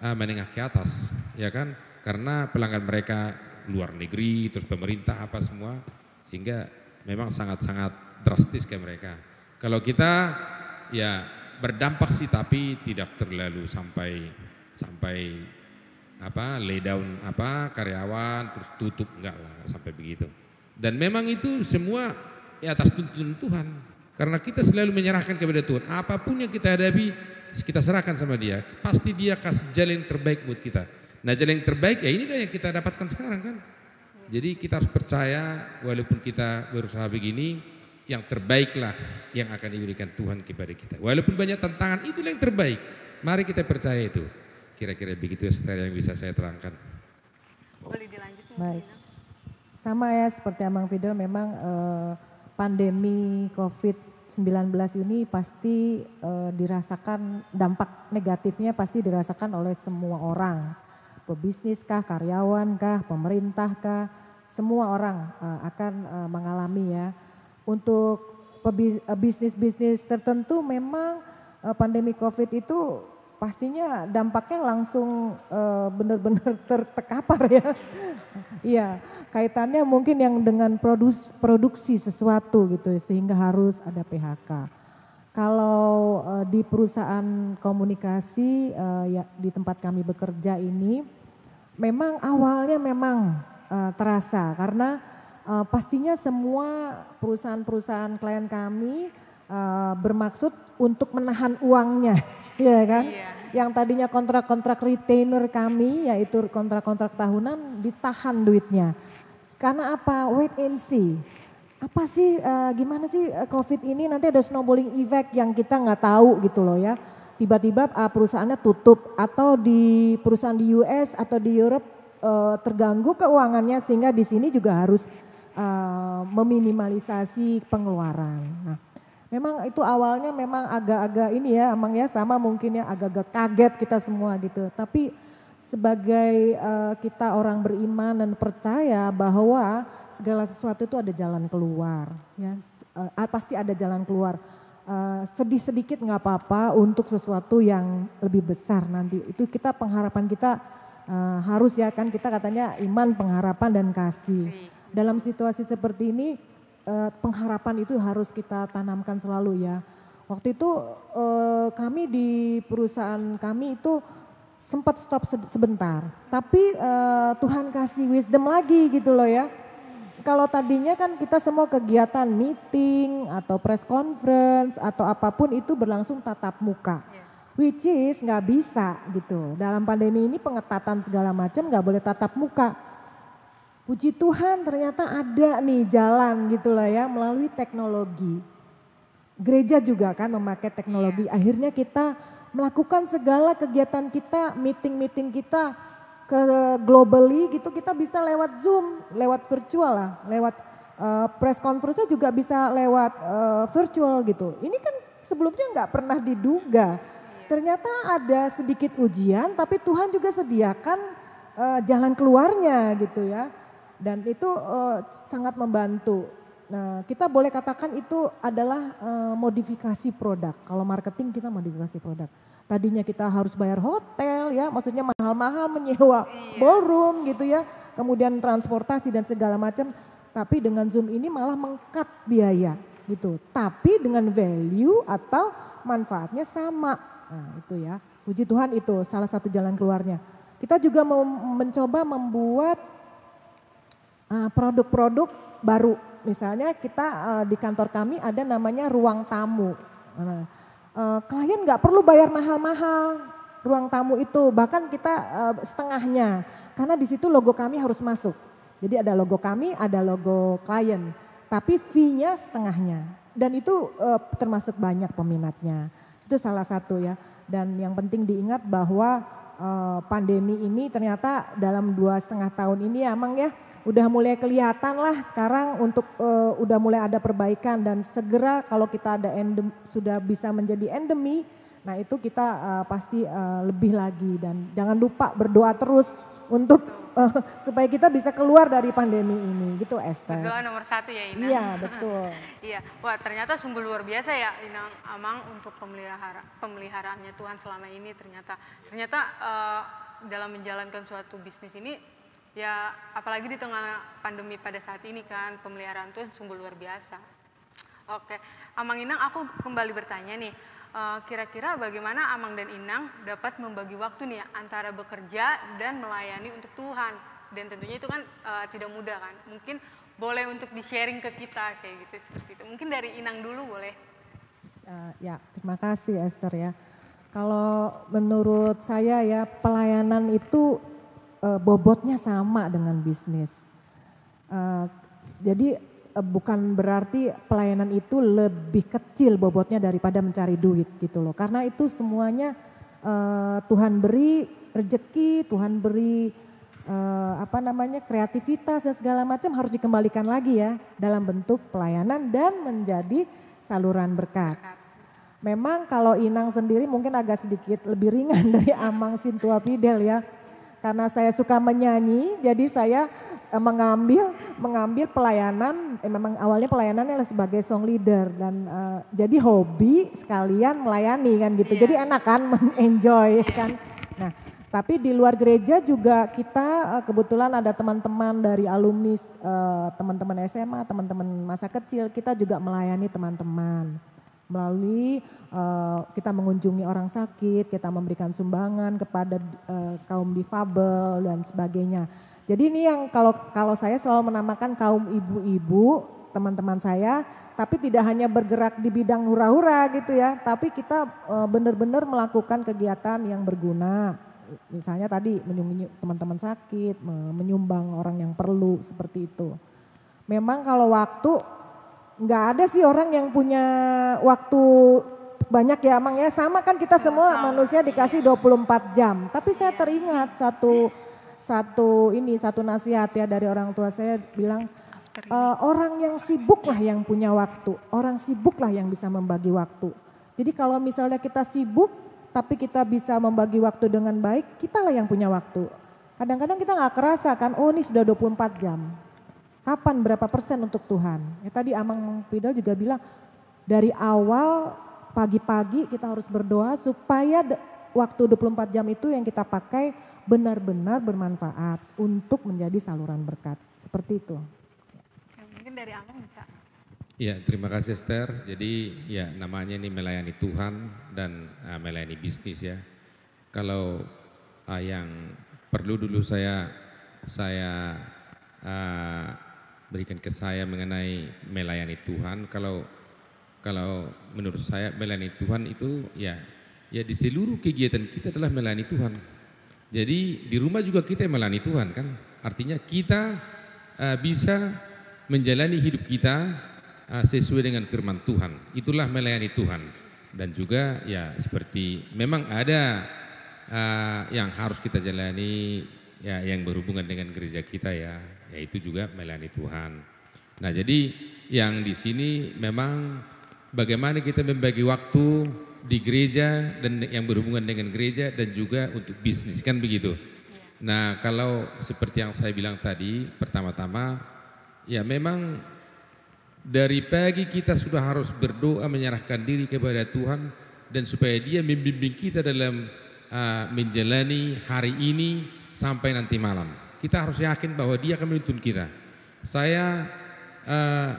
uh, menengah ke atas, ya kan? Karena pelanggan mereka luar negeri, terus pemerintah apa semua, sehingga memang sangat-sangat drastis ke mereka. Kalau kita ya berdampak sih tapi tidak terlalu sampai sampai apa lay down apa karyawan terus tutup enggak lah sampai begitu. Dan memang itu semua ya atas tuntunan Tuhan. Karena kita selalu menyerahkan kepada Tuhan. Apa pun yang kita hadapi, kita serahkan sama dia. Pasti dia kasih jalan yang terbaik buat kita. Nah jalan yang terbaik ya inilah yang kita dapatkan sekarang kan. Jadi kita harus percaya walaupun kita berusaha begini, yang terbaiklah yang akan diberikan Tuhan kepada kita. Walaupun banyak tantangan, itulah yang terbaik. Mari kita percaya itu. Kira-kira begitu setelah yang bisa saya terangkan. Boleh dilanjut Baik. Sama ya seperti Amang Fidel memang eh, pandemi COVID-19 ini pasti eh, dirasakan dampak negatifnya pasti dirasakan oleh semua orang. Pebisnis kah, karyawan kah, pemerintah kah, semua orang eh, akan eh, mengalami ya. Untuk eh, bisnis-bisnis tertentu memang eh, pandemi COVID itu pastinya dampaknya langsung eh, benar-benar tertekapar ya. Iya, kaitannya mungkin yang dengan produs, produksi sesuatu gitu sehingga harus ada PHK. Kalau eh, di perusahaan komunikasi eh, ya di tempat kami bekerja ini memang awalnya memang terasa karena pastinya semua perusahaan-perusahaan klien kami bermaksud untuk menahan uangnya, ya kan? Iya. Yang tadinya kontrak-kontrak retainer kami yaitu kontrak-kontrak tahunan ditahan duitnya. Karena apa? Wait and see. Apa sih, eh, gimana sih eh, COVID ini nanti ada snowballing effect yang kita nggak tahu gitu loh ya. Tiba-tiba eh, perusahaannya tutup atau di perusahaan di US atau di Europe eh, terganggu keuangannya sehingga di sini juga harus eh, meminimalisasi pengeluaran. Nah, memang itu awalnya memang agak-agak ini ya, emang ya sama mungkin ya agak-agak kaget kita semua gitu. Tapi sebagai eh, kita orang beriman dan percaya bahwa segala sesuatu itu ada jalan keluar, ya eh, pasti ada jalan keluar. Eh, sedih sedikit nggak apa-apa untuk sesuatu yang lebih besar nanti. Itu kita pengharapan kita eh, harus ya kan kita katanya iman, pengharapan dan kasih. Dalam situasi seperti ini eh, pengharapan itu harus kita tanamkan selalu ya. Waktu itu eh, kami di perusahaan kami itu sempat stop se- sebentar, tapi eh, Tuhan kasih wisdom lagi gitu loh ya. Kalau tadinya kan kita semua kegiatan meeting atau press conference atau apa pun itu berlangsung tatap muka. Which is nggak bisa gitu. Dalam pandemi ini pengetatan segala macam nggak boleh tatap muka. Puji Tuhan ternyata ada nih jalan gitu lah ya melalui teknologi. Gereja juga kan memakai teknologi. Akhirnya kita melakukan segala kegiatan kita, meeting-meeting kita ke globally gitu kita bisa lewat Zoom, lewat virtual lah, lewat eh, press conference juga bisa lewat eh, virtual gitu. Ini kan sebelumnya nggak pernah diduga. Ternyata ada sedikit ujian tapi Tuhan juga sediakan eh, jalan keluarnya gitu ya. Dan itu eh, sangat membantu. Nah, kita boleh katakan itu adalah eh, modifikasi produk. Kalau marketing kita modifikasi produk. Tadinya kita harus bayar hotel ya, maksudnya mahal-mahal menyewa ballroom gitu ya. Kemudian transportasi dan segala macam. Tapi dengan Zoom ini malah mengkat biaya gitu. Tapi dengan value atau manfaatnya sama. Nah, itu ya. Puji Tuhan itu salah satu jalan keluarnya. Kita juga mau mencoba membuat uh, produk-produk baru. Misalnya kita uh, di kantor kami ada namanya ruang tamu. Nah, uh, klien nggak perlu bayar mahal-mahal ruang tamu itu, bahkan kita setengahnya. Karena di situ logo kami harus masuk. Jadi ada logo kami, ada logo klien. Tapi fee-nya setengahnya. Dan itu termasuk banyak peminatnya. Itu salah satu ya. Dan yang penting diingat bahwa pandemi ini ternyata dalam dua setengah tahun ini ya emang ya udah mulai kelihatan lah sekarang untuk uh, udah mulai ada perbaikan dan segera kalau kita ada endem, sudah bisa menjadi endemi Nah itu kita uh, pasti uh, lebih lagi dan jangan lupa berdoa terus untuk uh, supaya kita bisa keluar dari pandemi ini gitu Esther. Berdoa nomor satu ya Inang. Iya betul. iya, wah ternyata sungguh luar biasa ya Inang Amang untuk pemelihara pemeliharaannya Tuhan selama ini ternyata ternyata uh, dalam menjalankan suatu bisnis ini ya apalagi di tengah pandemi pada saat ini kan pemeliharaan Tuhan sungguh luar biasa. Oke, Amang Inang aku kembali bertanya nih Eh, kira-kira bagaimana Amang dan Inang dapat membagi waktu nih ya, antara bekerja dan melayani untuk Tuhan? Dan tentunya itu kan uh, tidak mudah kan? Mungkin boleh untuk di sharing ke kita kayak gitu seperti itu. Mungkin dari Inang dulu boleh. Uh, ya terima kasih Esther ya. Kalau menurut saya ya pelayanan itu uh, bobotnya sama dengan bisnis uh, jadi Eh, bukan berarti pelayanan itu lebih kecil bobotnya daripada mencari duit gitu loh. Karena itu semuanya uh, Tuhan beri rezeki, Tuhan beri uh, apa namanya kreativitas dan segala macam harus dikembalikan lagi ya dalam bentuk pelayanan dan menjadi saluran berkat. Memang kalau Inang sendiri mungkin agak sedikit lebih ringan dari Amang Sintua Fidel ya. Karena saya suka menyanyi, jadi saya Eh, mengambil mengambil pelayanan eh, memang awalnya pelayanannya sebagai song leader dan uh, jadi hobi sekalian melayani kan gitu. Yeah. Jadi enak kan enjoy yeah. kan. Nah, tapi di luar gereja juga kita uh, kebetulan ada teman-teman dari alumni uh, teman-teman SMA, teman-teman masa kecil, kita juga melayani teman-teman melalui uh, kita mengunjungi orang sakit, kita memberikan sumbangan kepada uh, kaum difabel dan sebagainya. Jadi ini yang kalau kalau saya selalu menamakan kaum ibu-ibu teman-teman saya, tapi tidak hanya bergerak di bidang hura-hura gitu ya, tapi kita e, benar-benar melakukan kegiatan yang berguna. Misalnya tadi menyungi teman-teman sakit, menyumbang orang yang perlu seperti itu. Memang kalau waktu nggak ada sih orang yang punya waktu banyak ya emang ya sama kan kita semua manusia dikasih 24 jam. Tapi saya teringat satu satu ini satu nasihat ya dari orang tua saya bilang e, orang yang sibuk lah yang punya waktu, orang sibuk lah yang bisa membagi waktu. Jadi kalau misalnya kita sibuk tapi kita bisa membagi waktu dengan baik, kita lah yang punya waktu. Kadang-kadang kita nggak kerasa kan, oh ini sudah 24 jam. Kapan berapa persen untuk Tuhan? Ya tadi Amang Pidal juga bilang dari awal pagi-pagi kita harus berdoa supaya waktu 24 jam itu yang kita pakai benar-benar bermanfaat untuk menjadi saluran berkat. Seperti itu. Mungkin dari Amang bisa. Ya, terima kasih Esther. Jadi ya namanya ini melayani Tuhan dan uh, melayani bisnis ya. Kalau uh, yang perlu dulu saya saya uh, berikan ke saya mengenai melayani Tuhan. Kalau kalau menurut saya melayani Tuhan itu ya ya di seluruh kegiatan kita adalah melayani Tuhan jadi di rumah juga kita melayani Tuhan kan. Artinya kita uh, bisa menjalani hidup kita uh, sesuai dengan firman Tuhan. Itulah melayani Tuhan. Dan juga ya seperti memang ada uh, yang harus kita jalani ya yang berhubungan dengan gereja kita ya, yaitu juga melayani Tuhan. Nah, jadi yang di sini memang bagaimana kita membagi waktu di gereja dan yang berhubungan dengan gereja dan juga untuk bisnis kan begitu. Nah kalau seperti yang saya bilang tadi pertama-tama ya memang dari pagi kita sudah harus berdoa menyerahkan diri kepada Tuhan dan supaya dia membimbing kita dalam uh, menjalani hari ini sampai nanti malam. Kita harus yakin bahwa dia akan menuntun kita. Saya uh,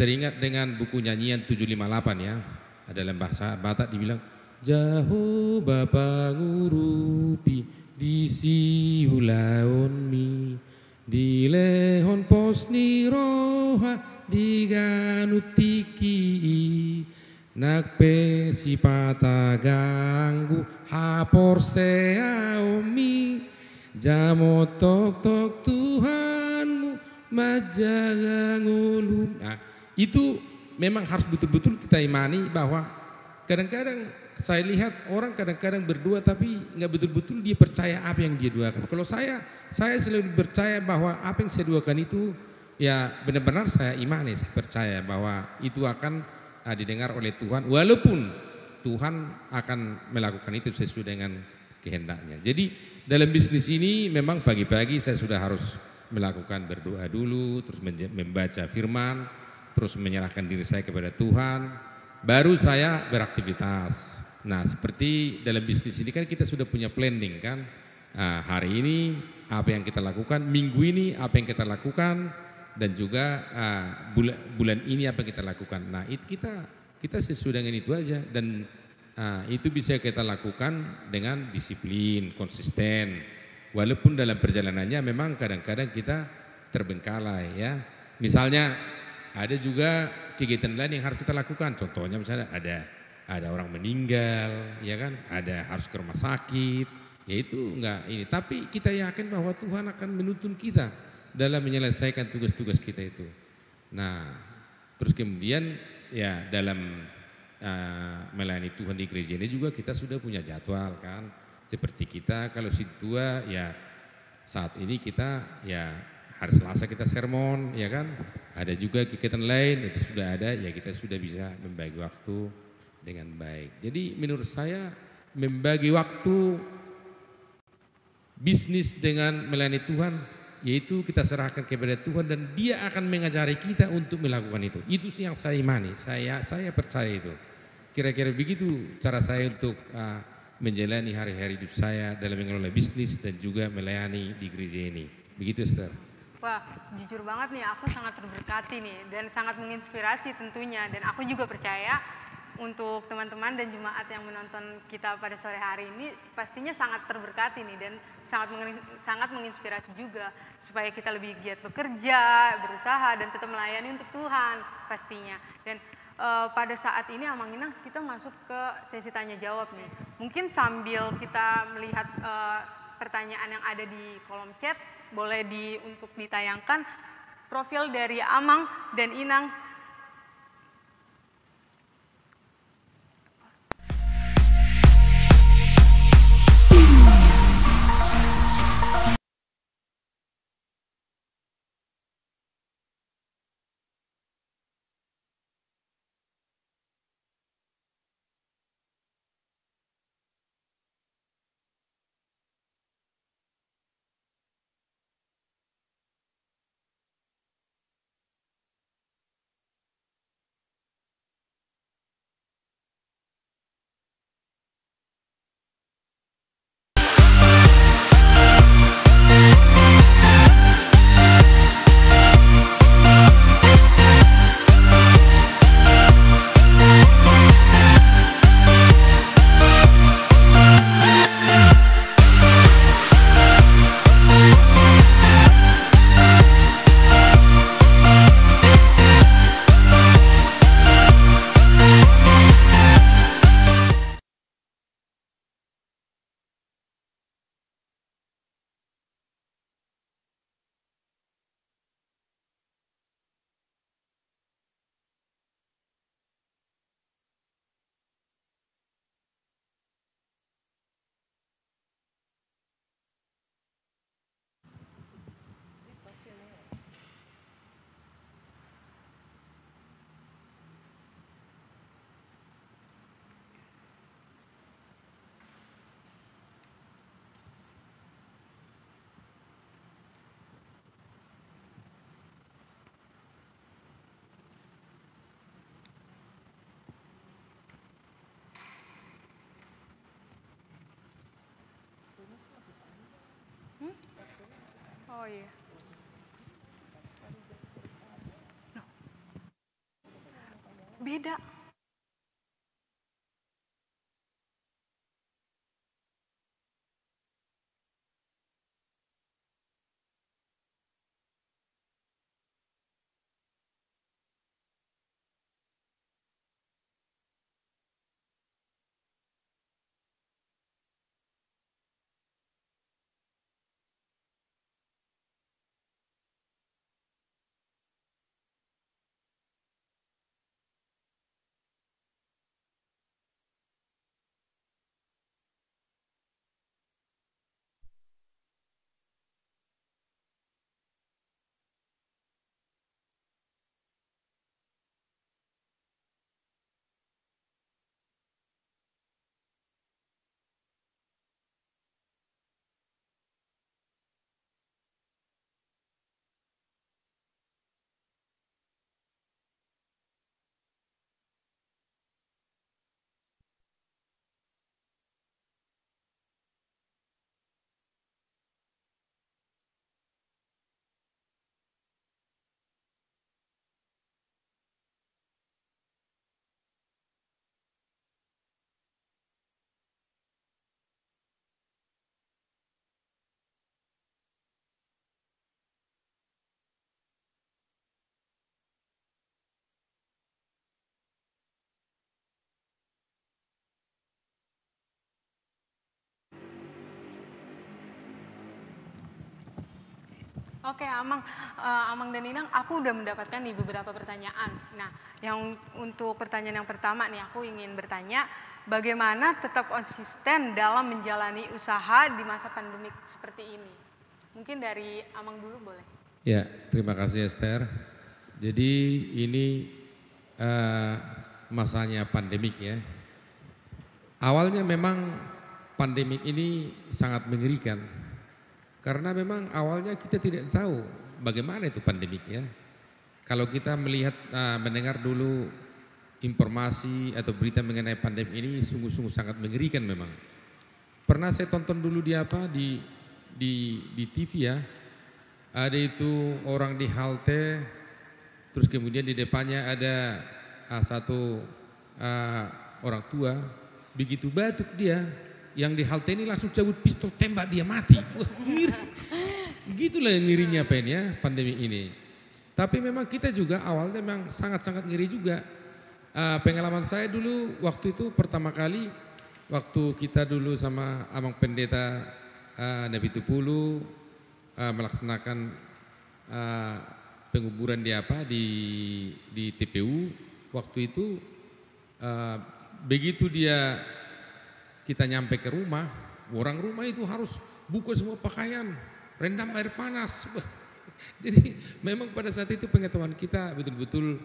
teringat dengan buku nyanyian 758 ya. Dalam bahasa Batak dibilang jauh bapa ngurupi di siulaon mi. Di lehon pos ni roha di ganutiki nak pe pata ganggu hapor seaomi jamo tok tok Tuhanmu majaga ngulun nah, itu memang harus betul-betul kita imani bahwa kadang-kadang saya lihat orang kadang-kadang berdua tapi nggak betul-betul dia percaya apa yang dia doakan. Kalau saya, saya selalu percaya bahwa apa yang saya doakan itu ya benar-benar saya imani, saya percaya bahwa itu akan uh, didengar oleh Tuhan. Walaupun Tuhan akan melakukan itu sesuai dengan kehendaknya. Jadi dalam bisnis ini memang pagi-pagi saya sudah harus melakukan berdoa dulu, terus membaca firman, terus menyerahkan diri saya kepada Tuhan, baru saya beraktivitas. Nah seperti dalam bisnis ini kan kita sudah punya planning kan, nah, hari ini apa yang kita lakukan, minggu ini apa yang kita lakukan, dan juga uh, bulan, bulan ini apa yang kita lakukan. Nah itu kita kita sesuai dengan itu aja dan uh, itu bisa kita lakukan dengan disiplin, konsisten. Walaupun dalam perjalanannya memang kadang-kadang kita terbengkalai ya. Misalnya ada juga kegiatan lain yang harus kita lakukan. Contohnya misalnya ada ada orang meninggal, ya kan? Ada harus ke rumah sakit, ya itu enggak ini. Tapi kita yakin bahwa Tuhan akan menuntun kita dalam menyelesaikan tugas-tugas kita itu. Nah, terus kemudian ya dalam uh, melayani Tuhan di gereja ini juga kita sudah punya jadwal kan. Seperti kita kalau si tua ya saat ini kita ya hari Selasa kita sermon ya kan. Ada juga kegiatan lain itu sudah ada ya kita sudah bisa membagi waktu dengan baik. Jadi menurut saya membagi waktu bisnis dengan melayani Tuhan yaitu kita serahkan kepada Tuhan dan dia akan mengajari kita untuk melakukan itu. Itu sih yang saya imani, saya saya percaya itu. Kira-kira begitu cara saya untuk uh, menjalani hari-hari hidup saya dalam mengelola bisnis dan juga melayani di gereja ini. Begitu Esther. Wah, jujur banget nih, aku sangat terberkati nih dan sangat menginspirasi tentunya dan aku juga percaya untuk teman-teman dan jemaat yang menonton kita pada sore hari ini pastinya sangat terberkati nih dan sangat sangat menginspirasi juga supaya kita lebih giat bekerja, berusaha dan tetap melayani untuk Tuhan pastinya. Dan uh, pada saat ini Amang Inang kita masuk ke sesi tanya jawab nih. Mungkin sambil kita melihat uh, pertanyaan yang ada di kolom chat boleh di untuk ditayangkan profil dari Amang dan Inang Oh iya. Beda. Oke, Amang, uh, Amang dan Inang, aku udah mendapatkan nih beberapa pertanyaan. Nah, yang untuk pertanyaan yang pertama nih, aku ingin bertanya, bagaimana tetap konsisten dalam menjalani usaha di masa pandemik seperti ini? Mungkin dari Amang dulu boleh. Ya, terima kasih Esther. Jadi ini uh, masanya pandemik ya. Awalnya memang pandemik ini sangat mengerikan karena memang awalnya kita tidak tahu bagaimana itu pandemik ya. Kalau kita melihat uh, mendengar dulu informasi atau berita mengenai pandemi ini sungguh-sungguh sangat mengerikan memang. Pernah saya tonton dulu di apa di di di TV ya. Ada itu orang di halte terus kemudian di depannya ada uh, satu uh, orang tua begitu batuk dia yang di halte ini langsung cabut pistol tembak dia mati. Ngiri. Gitulah yang ngirinya pen ya pandemi ini. Tapi memang kita juga awalnya memang sangat-sangat ngiri juga. Uh, pengalaman saya dulu waktu itu pertama kali waktu kita dulu sama Abang Pendeta uh, Nabi Tupulu uh, melaksanakan uh, penguburan di apa di di TPU waktu itu uh, begitu dia kita nyampe ke rumah, orang rumah itu harus buka semua pakaian, rendam air panas. Jadi memang pada saat itu pengetahuan kita betul-betul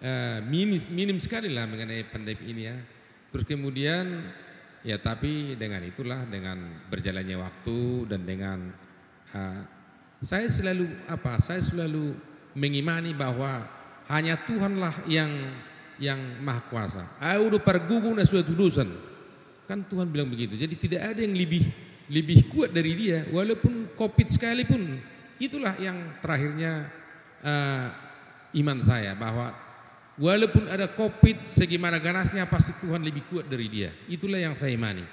uh, minim, minim sekali lah mengenai pandemi ini ya. Terus kemudian ya tapi dengan itulah dengan berjalannya waktu dan dengan uh, saya selalu apa? Saya selalu mengimani bahwa hanya Tuhanlah yang yang maha kuasa. Audu pergugung suatu dosen. Kan Tuhan bilang begitu. Jadi tidak ada yang lebih lebih kuat dari dia walaupun Covid sekalipun. Itulah yang terakhirnya uh, iman saya bahwa walaupun ada Covid segimana ganasnya pasti Tuhan lebih kuat dari dia. Itulah yang saya imani.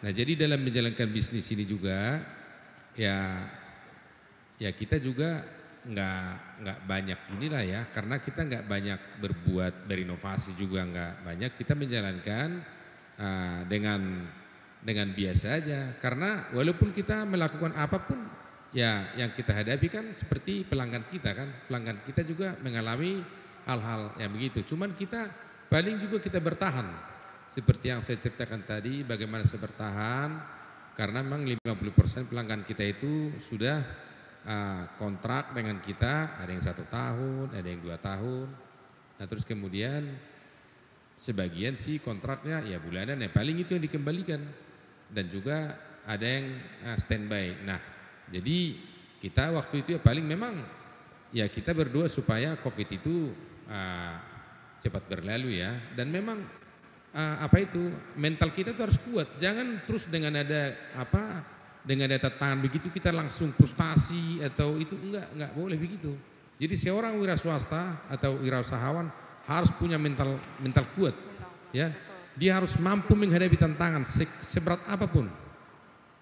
Nah, jadi dalam menjalankan bisnis ini juga ya ya kita juga nggak nggak banyak inilah ya karena kita nggak banyak berbuat berinovasi juga nggak banyak kita menjalankan uh, dengan dengan biasa aja. Karena walaupun kita melakukan apa pun ya yang kita hadapi kan seperti pelanggan kita kan. Pelanggan kita juga mengalami hal-hal yang begitu. Cuman kita paling juga kita bertahan. Seperti yang saya ceritakan tadi bagaimana saya bertahan. Karena memang 50% pelanggan kita itu sudah uh, kontrak dengan kita. Ada yang satu tahun ada yang dua tahun. Nah terus kemudian Sebagian sih kontraknya ya bulanan ya paling itu yang dikembalikan dan juga ada yang uh, standby. Nah, jadi kita waktu itu ya paling memang ya kita berdoa supaya Covid itu uh, cepat berlalu ya dan memang uh, apa itu mental kita itu harus kuat. Jangan terus dengan ada apa dengan ada tangan begitu kita langsung frustasi atau itu enggak enggak boleh begitu. Jadi seorang wira swasta atau wira usahawan harus punya mental mental kuat. Ya. Dia harus mampu menghadapi tantangan se seberat apa pun.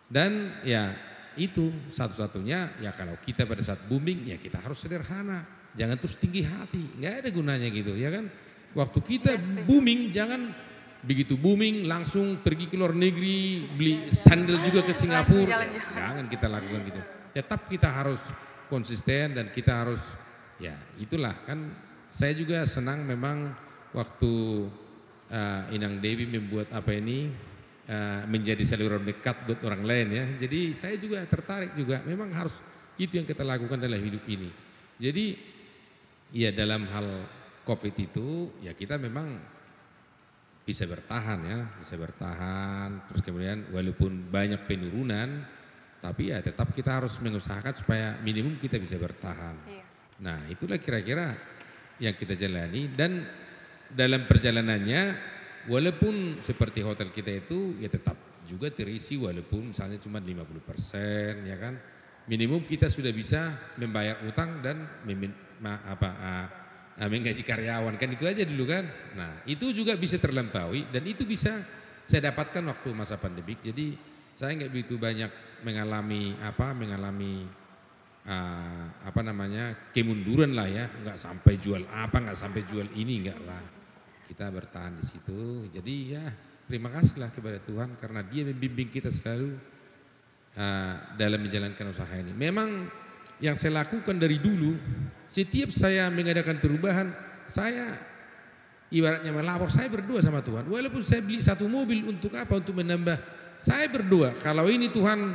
Dan ya itu satu-satunya ya kalau kita pada saat booming ya kita harus sederhana. Jangan terus tinggi hati, nggak ada gunanya gitu ya kan. Waktu kita booming jangan begitu booming langsung pergi ke luar negeri beli sandal juga ke Singapura. Jangan kita lakukan gitu. Tetap kita harus konsisten dan kita harus ya itulah kan saya juga senang memang waktu uh, Inang Dewi membuat apa ini uh, menjadi saluran dekat buat orang lain ya. Jadi saya juga tertarik juga. Memang harus itu yang kita lakukan dalam hidup ini. Jadi ya dalam hal COVID itu ya kita memang bisa bertahan ya, bisa bertahan. Terus kemudian walaupun banyak penurunan, tapi ya tetap kita harus mengusahakan supaya minimum kita bisa bertahan. Iya. Nah itulah kira-kira yang kita jalani. Dan dalam perjalanannya walaupun seperti hotel kita itu ya tetap juga terisi walaupun misalnya cuma 50% ya kan. Minimum kita sudah bisa membayar utang dan ma, apa uh, menggaji karyawan. Kan itu aja dulu kan. Nah itu juga bisa terlampaui dan itu bisa saya dapatkan waktu masa pandemik. Jadi saya nggak begitu banyak mengalami apa mengalami uh, apa namanya kemunduran lah ya, nggak sampai jual apa, nggak sampai jual ini nggak lah. Kita bertahan di situ. Jadi ya terima kasihlah kepada Tuhan karena Dia membimbing kita selalu uh, dalam menjalankan usaha ini. Memang yang saya lakukan dari dulu, setiap saya mengadakan perubahan, saya ibaratnya melapor, saya berdua sama Tuhan. Walaupun saya beli satu mobil untuk apa? Untuk menambah. Saya berdua. Kalau ini Tuhan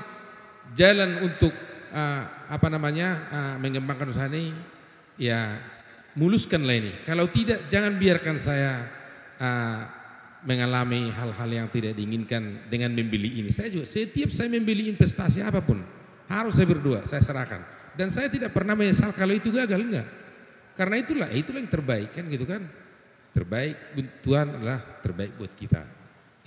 jalan untuk uh, apa namanya uh, mengembangkan usaha ini, ya muluskanlah ini. Kalau tidak, jangan biarkan saya uh, mengalami hal-hal yang tidak diinginkan dengan membeli ini. Saya juga setiap saya membeli investasi apa pun harus saya berdua, saya serahkan. Dan saya tidak pernah menyesal kalau itu gagal enggak. Karena itulah, itulah yang terbaik kan gitu kan. Terbaik Tuhan adalah terbaik buat kita.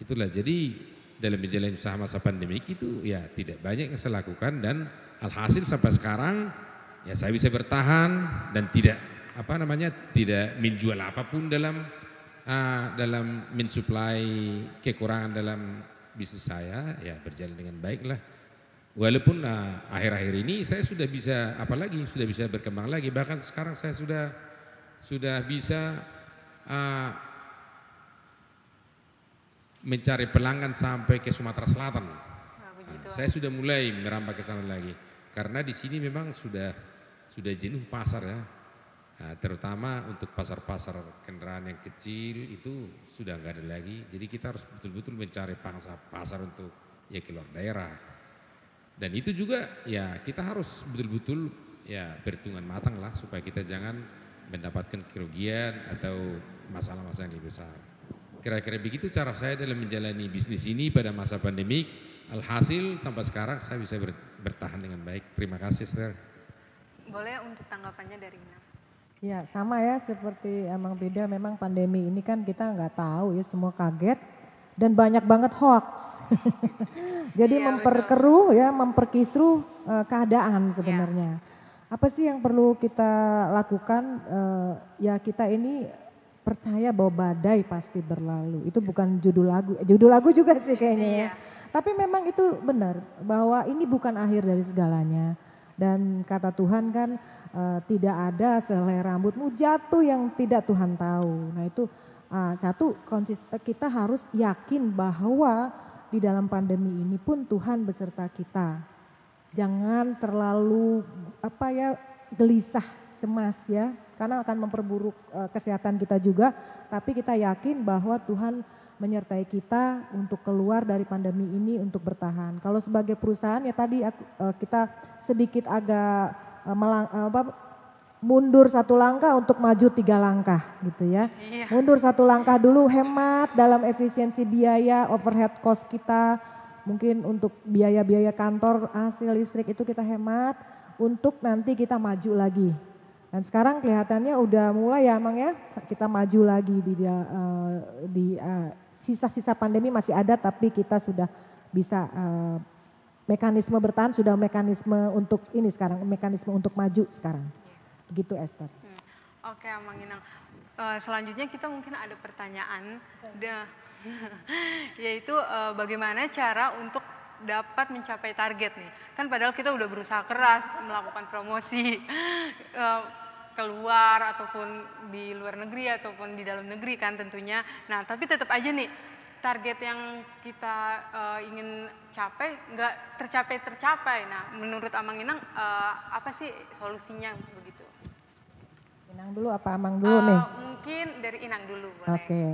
Itulah jadi dalam menjalani usaha masa pandemi itu ya tidak banyak yang saya lakukan dan alhasil sampai sekarang ya saya bisa bertahan dan tidak apa namanya tidak menjual apa pun dalam uh, dalam mensuplai kekurangan dalam bisnis saya ya berjalan dengan baik lah. Walaupun akhir akhir-akhir ini saya sudah bisa apalagi sudah bisa berkembang lagi bahkan sekarang saya sudah sudah bisa uh, mencari pelanggan sampai ke Sumatera Selatan. Nah, saya sudah mulai merambah ke sana lagi karena di sini memang sudah sudah jenuh pasar ya Nah, terutama untuk pasar-pasar kendaraan yang kecil itu sudah nggak ada lagi. Jadi kita harus betul-betul mencari pangsa pasar untuk ya keluar daerah. Dan itu juga ya kita harus betul-betul ya perhitungan matang lah supaya kita jangan mendapatkan kerugian atau masalah-masalah yang lebih besar. Kira-kira begitu cara saya dalam menjalani bisnis ini pada masa pandemik. Alhasil sampai sekarang saya bisa bertahan dengan baik. Terima kasih, Esther. Boleh untuk tanggapannya dari Ina? Ya sama ya seperti emang beda memang pandemi ini kan kita nggak tahu ya semua kaget dan banyak banget hoax. Jadi iya, memperkeruh betul. ya memperkisruh uh, keadaan sebenarnya. Ya. Apa sih yang perlu kita lakukan? Uh, ya kita ini percaya bahwa badai pasti berlalu. Itu bukan judul lagu, eh, judul lagu juga sih kayaknya ya. Tapi memang itu benar bahwa ini bukan akhir dari segalanya. Dan kata Tuhan kan uh, tidak ada sehelai rambutmu jatuh yang tidak Tuhan tahu. Nah itu uh, satu konsis eh, kita harus yakin bahwa di dalam pandemi ini pun Tuhan beserta kita. Jangan terlalu apa ya gelisah, cemas ya, karena akan memperburuk uh, kesehatan kita juga. Tapi kita yakin bahwa Tuhan menyertai kita untuk keluar dari pandemi ini untuk bertahan. Kalau sebagai perusahaan ya tadi aku, uh, kita sedikit agak uh, melang, uh, apa, mundur satu langkah untuk maju tiga langkah gitu ya. Iya. Mundur satu langkah dulu hemat dalam efisiensi biaya, overhead cost kita, mungkin untuk biaya-biaya kantor, hasil listrik itu kita hemat untuk nanti kita maju lagi. Dan sekarang kelihatannya udah mulai ya Mang ya, kita maju lagi di uh, di uh, sisa-sisa pandemi masih ada tapi kita sudah bisa uh, mekanisme bertahan sudah mekanisme untuk ini sekarang mekanisme untuk maju sekarang. Begitu Esther. Hmm. Oke Amang Inang. Uh, selanjutnya kita mungkin ada pertanyaan da, yaitu uh, bagaimana cara untuk dapat mencapai target nih. Kan padahal kita udah berusaha keras melakukan promosi keluar ataupun di luar negeri ataupun di dalam negeri kan tentunya. Nah, tapi tetap aja nih target yang kita uh, ingin capai nggak tercapai tercapai. Nah, menurut Amang Inang uh, apa sih solusinya begitu? Inang dulu apa Amang dulu uh, nih? Mungkin dari Inang dulu Oke. Okay.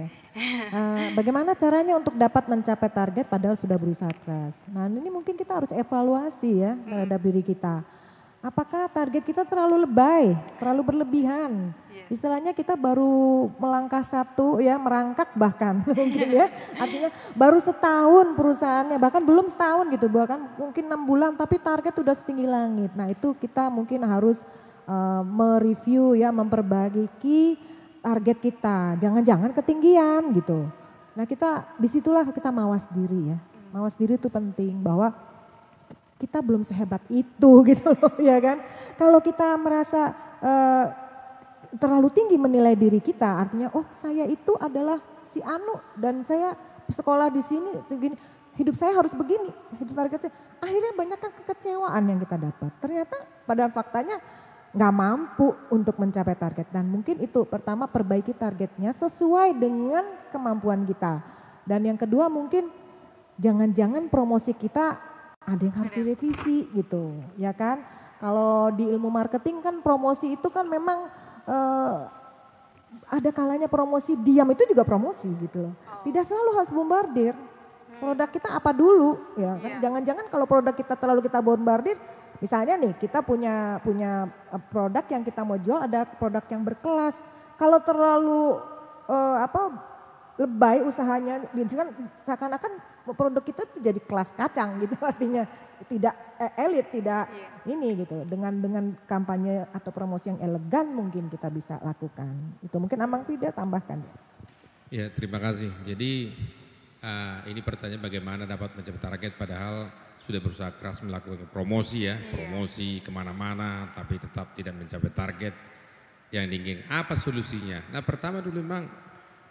uh, bagaimana caranya untuk dapat mencapai target padahal sudah berusaha keras? Nah, ini mungkin kita harus evaluasi ya hmm. terhadap diri kita. Apakah target kita terlalu lebay, terlalu berlebihan? Istilahnya kita baru melangkah satu ya, merangkak bahkan mungkin ya. Artinya baru setahun perusahaannya, bahkan belum setahun gitu, bahkan mungkin enam bulan tapi target udah setinggi langit. Nah itu kita mungkin harus uh, mereview ya, memperbaiki target kita. Jangan-jangan ketinggian gitu. Nah kita di situlah kita mawas diri ya. Mawas diri itu penting bahwa kita belum sehebat itu gitu loh ya kan. Kalau kita merasa uh, terlalu tinggi menilai diri kita, artinya oh saya itu adalah si Anu dan saya sekolah di sini begini, hidup saya harus begini, hidup targetnya. Akhirnya banyak kan kekecewaan yang kita dapat. Ternyata pada faktanya nggak mampu untuk mencapai target dan mungkin itu pertama perbaiki targetnya sesuai dengan kemampuan kita. Dan yang kedua mungkin jangan-jangan promosi kita ada yang harus direvisi gitu, ya kan? Kalau di ilmu marketing kan promosi itu kan memang eh, ada kalanya promosi diam itu juga promosi gitu loh. Tidak selalu harus bombardir. Produk kita apa dulu ya kan? Iya. Jangan-jangan kalau produk kita terlalu kita bombardir, misalnya nih kita punya punya eh, produk yang kita mau jual ada produk yang berkelas. Kalau terlalu eh, apa lebay usahanya, kan seakan-akan produk kita jadi kelas kacang gitu artinya tidak eh, elit, tidak Iya. ini gitu. Dengan dengan kampanye atau promosi yang elegan mungkin kita bisa lakukan. Itu mungkin Amang Fida tambahkan. Ya terima kasih. Jadi ah, ini pertanyaan bagaimana dapat mencapai target padahal sudah berusaha keras melakukan promosi ya, promosi ke mana-mana tapi tetap tidak mencapai target yang diinginkan. Apa solusinya? Nah pertama dulu memang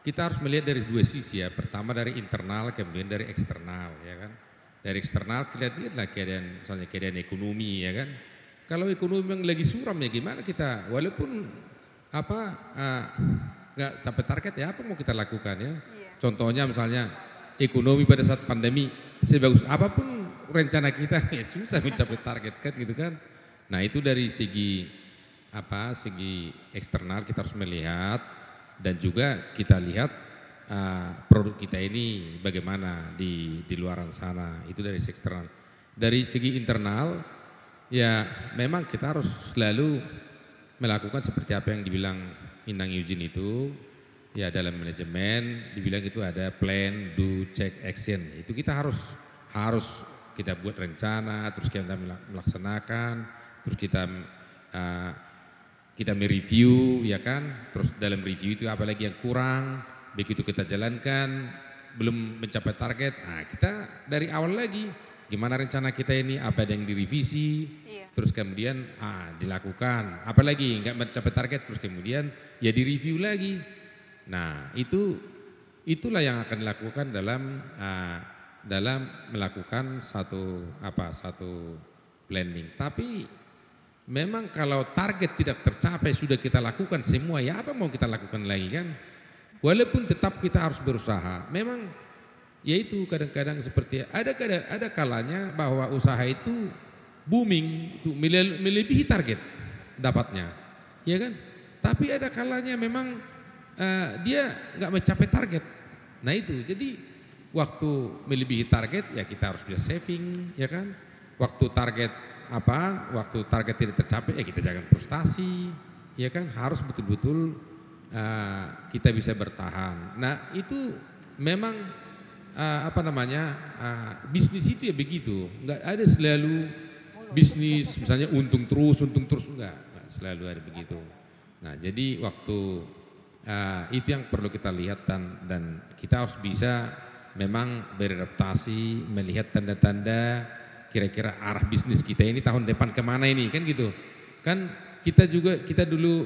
kita harus melihat dari dua sisi ya. Pertama dari internal kemudian dari eksternal ya kan. Dari eksternal kita lihatlah keadaan misalnya keadaan ekonomi ya kan. Kalau ekonomi yang lagi suram ya gimana kita walaupun apa ah, nggak capai target ya apa mau kita lakukan ya. Contohnya misalnya ekonomi pada saat pandemi sebagus apa pun rencana kita ya susah mencapai target kan gitu kan. Nah itu dari segi apa segi eksternal kita harus melihat dan juga kita lihat ah, produk kita ini bagaimana di di luaran sana itu dari segi eksternal. Dari segi internal ya memang kita harus selalu melakukan seperti apa yang dibilang Inang Eugene itu ya dalam manajemen dibilang itu ada plan, do, check, action. Itu kita harus harus kita buat rencana, terus kita melaksanakan, terus kita uh, kita mereview ya kan, terus dalam review itu apa lagi yang kurang, begitu kita jalankan belum mencapai target, nah kita dari awal lagi gimana rencana kita ini apa ada yang direvisi, Iya. terus kemudian ah, dilakukan, apalagi nggak mencapai target, terus kemudian ya direview lagi. Nah itu itulah yang akan dilakukan dalam ah, dalam melakukan satu apa satu planning. Tapi memang kalau target tidak tercapai sudah kita lakukan semua ya apa mau kita lakukan lagi kan? Walaupun tetap kita harus berusaha. Memang yaitu kadang-kadang seperti ada ada ada kalanya bahwa usaha itu booming itu mele- melebihi target dapatnya, ya kan? Tapi ada kalanya memang eh, dia nggak mencapai target. Nah itu jadi waktu melebihi target ya kita harus bisa saving, ya kan? Waktu target apa? Waktu target tidak tercapai ya kita jangan frustasi, ya kan? Harus betul-betul eh, kita bisa bertahan. Nah itu memang eh, apa namanya eh, bisnis itu ya begitu, nggak ada selalu bisnis misalnya untung terus, untung terus enggak, enggak selalu ada begitu. Nah jadi waktu eh, itu yang perlu kita lihat dan dan kita harus bisa memang beradaptasi, melihat tanda-tanda kira-kira arah bisnis kita ini tahun depan ke mana ini? Kan gitu. Kan kita juga kita dulu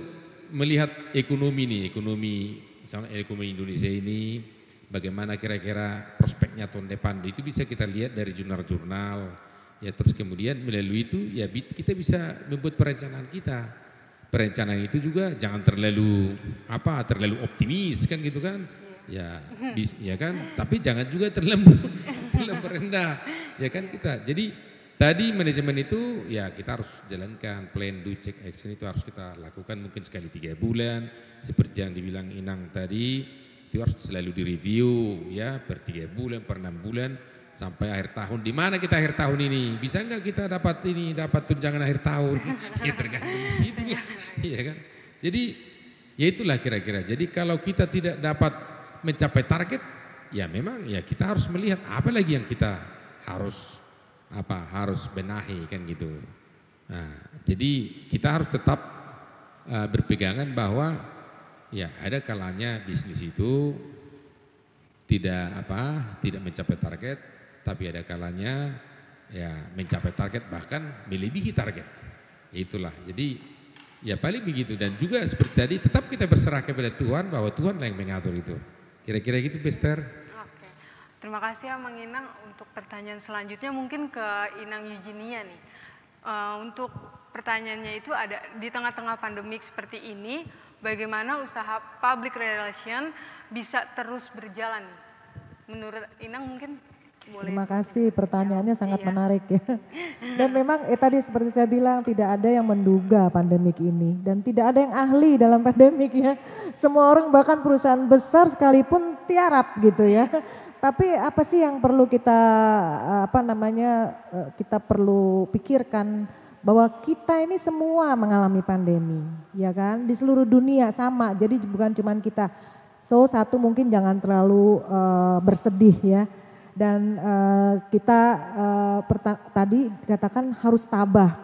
melihat ekonomi nih, ekonomi misalnya ekonomi Indonesia ini bagaimana kira-kira prospeknya tahun depan. Itu bisa kita lihat dari jurnal-jurnal. Ya terus kemudian melalui itu ya kita bisa membuat perencanaan kita. Perencanaan itu juga jangan terlalu apa terlalu optimis kan gitu kan? Ya bis, ya kan? Tapi jangan juga terlalu terlalu rendah ya kan kita. Jadi tadi manajemen itu ya kita harus jalankan. Plan do check action itu harus kita lakukan mungkin sekali tiga bulan. Seperti yang dibilang Inang tadi itu harus selalu direview ya per tiga bulan per enam bulan sampai akhir tahun. Di mana kita akhir tahun ini? Bisa nggak kita dapat ini dapat tunjangan akhir tahun? Ya tergantung di situ. Iya kan? Jadi ya itulah kira-kira. Jadi kalau kita tidak dapat mencapai target ya memang ya kita harus melihat apa lagi yang kita harus apa harus benahi kan gitu. Nah, jadi kita harus tetap uh, berpegangan bahwa ya ada kalanya bisnis itu tidak apa tidak mencapai target tapi ada kalanya ya mencapai target bahkan melebihi target. Itulah. Jadi ya paling begitu. Dan juga seperti tadi tetap kita berserah kepada Tuhan bahwa Tuhan yang mengatur itu. Kira-kira gitu Bester terima kasih ya Mang Inang. Untuk pertanyaan selanjutnya mungkin ke Inang Eugenia nih. Eh, untuk pertanyaannya itu ada di tengah-tengah pandemik seperti ini, bagaimana usaha public relation bisa terus berjalan? Menurut Inang mungkin Boleh Terima kasih, pertanyaannya sangat Iya. menarik ya. Dan memang eh, tadi seperti saya bilang tidak ada yang menduga pandemik ini dan tidak ada yang ahli dalam pandemik ya. Semua orang bahkan perusahaan besar sekalipun tiarap gitu ya. Tapi apa sih yang perlu kita apa namanya eh, kita perlu pikirkan bahwa kita ini semua mengalami pandemi, ya kan? Di seluruh dunia sama. Jadi bukan cuman kita. So satu mungkin jangan terlalu eh, bersedih ya dan eh, kita perta- tadi dikatakan harus tabah,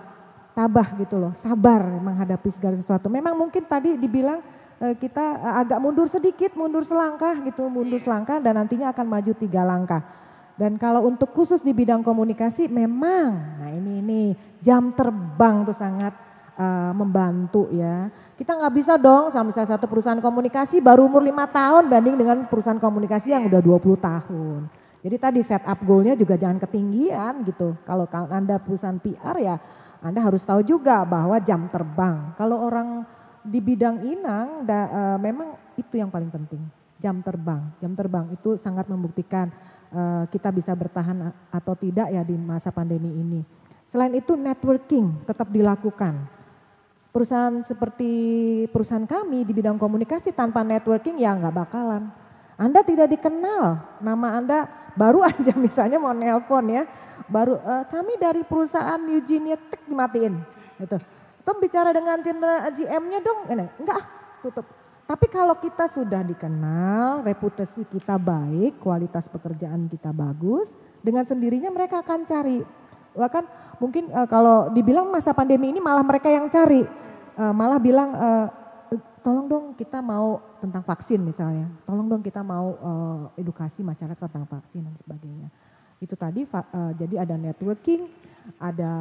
tabah gitu loh, sabar menghadapi segala sesuatu. Memang mungkin tadi dibilang kita eh, agak mundur sedikit, mundur selangkah gitu, mundur selangkah dan nantinya akan maju tiga langkah. Dan kalau untuk khusus di bidang komunikasi memang, nah ini ini jam terbang tuh sangat eh, membantu ya. Kita nggak bisa dong sama misalnya satu perusahaan komunikasi baru umur lima tahun banding dengan perusahaan komunikasi yang udah 20 tahun. Jadi tadi setup goalnya juga jangan ketinggian gitu. Kalau ka- Anda perusahaan PR ya Anda harus tahu juga bahwa jam terbang. Kalau orang di bidang inang da- eh, memang itu yang paling penting. Jam terbang. Jam terbang itu sangat membuktikan eh, kita bisa bertahan atau tidak ya di masa pandemi ini. Selain itu networking tetap dilakukan perusahaan seperti perusahaan kami di bidang komunikasi tanpa networking ya nggak bakalan. Anda tidak dikenal, nama Anda baru aja misalnya mau nelpon ya, baru "Eh, kami dari perusahaan Eugenia Tech dimatiin, gitu. Tom bicara dengan general GM-nya dong, enggak tutup. Tapi kalau kita sudah dikenal, reputasi kita baik, kualitas pekerjaan kita bagus, dengan sendirinya mereka akan cari. Bahkan mungkin eh, kalau dibilang masa pandemi ini malah mereka yang cari. Eh, malah bilang eh, tolong dong kita mau tentang vaksin misalnya. Tolong dong kita mau eh, edukasi masyarakat tentang vaksin dan sebagainya. Itu tadi eh, jadi ada networking ada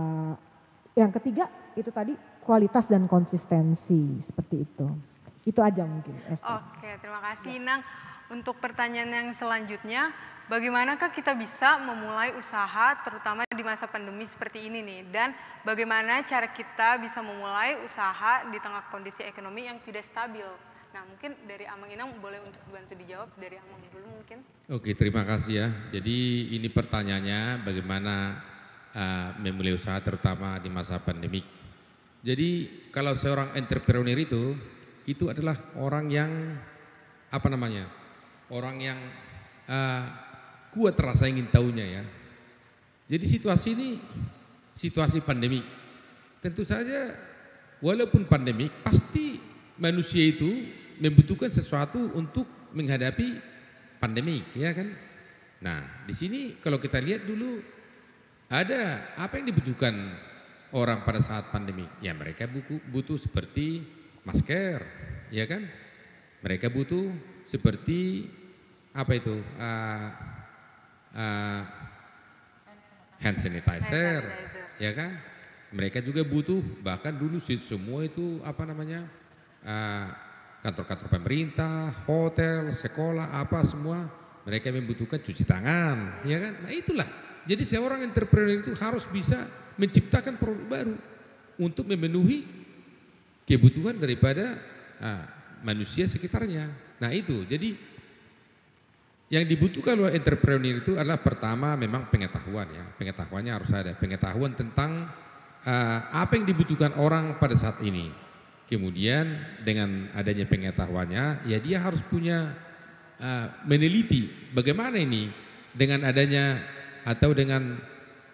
yang ketiga itu tadi kualitas dan konsistensi seperti itu itu aja mungkin Esther. Oke, terima kasih Inang. Untuk pertanyaan yang selanjutnya, bagaimanakah kita bisa memulai usaha terutama di masa pandemi seperti ini nih? Dan bagaimana cara kita bisa memulai usaha di tengah kondisi ekonomi yang tidak stabil? Nah, mungkin dari Amang Inang boleh untuk bantu dijawab dari Amang dulu mungkin. Oke, terima kasih ya. Jadi ini pertanyaannya bagaimana uh, memulai usaha terutama di masa pandemik. Jadi kalau seorang entrepreneur itu itu adalah orang yang apa namanya? Orang yang uh, kuat rasa ingin tahunya ya. Jadi situasi ini situasi pandemi. Tentu saja walaupun pandemik pasti manusia itu membutuhkan sesuatu untuk menghadapi pandemik, ya kan? Nah, di sini kalau kita lihat dulu ada apa yang dibutuhkan orang pada saat pandemi? Ya mereka buku, butuh seperti masker, ya kan? Mereka butuh seperti apa itu? Ah, ah, hand sanitizer, ya kan? Mereka juga butuh bahkan dulu sih semua itu apa namanya ah, kantor-kantor pemerintah, hotel, sekolah, apa semua mereka membutuhkan cuci tangan, ya kan? Nah itulah. Jadi seorang entrepreneur itu harus bisa menciptakan produk baru untuk memenuhi kebutuhan daripada ah, manusia sekitarnya. Nah itu, jadi yang dibutuhkan oleh entrepreneur itu adalah pertama memang pengetahuan ya, pengetahuannya harus ada, pengetahuan tentang uh, apa yang dibutuhkan orang pada saat ini. Kemudian dengan adanya pengetahuannya, ya dia harus punya uh, meneliti bagaimana ini dengan adanya atau dengan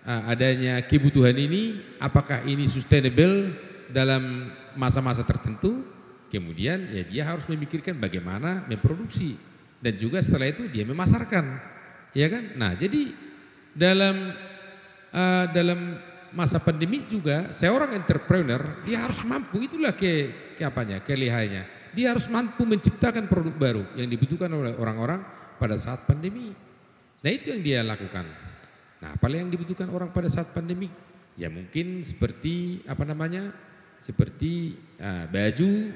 uh, adanya kebutuhan ini, apakah ini sustainable dalam masa-masa tertentu. Kemudian ya dia harus memikirkan bagaimana memproduksi dan juga setelah itu dia memasarkan, ya kan? Nah jadi dalam uh, dalam masa pandemi juga seorang entrepreneur dia harus mampu itulah ke, ke apanya dia harus mampu menciptakan produk baru yang dibutuhkan oleh orang-orang pada saat pandemi. Nah itu yang dia lakukan. Nah apa yang dibutuhkan orang pada saat pandemi? Ya mungkin seperti apa namanya? Seperti uh, baju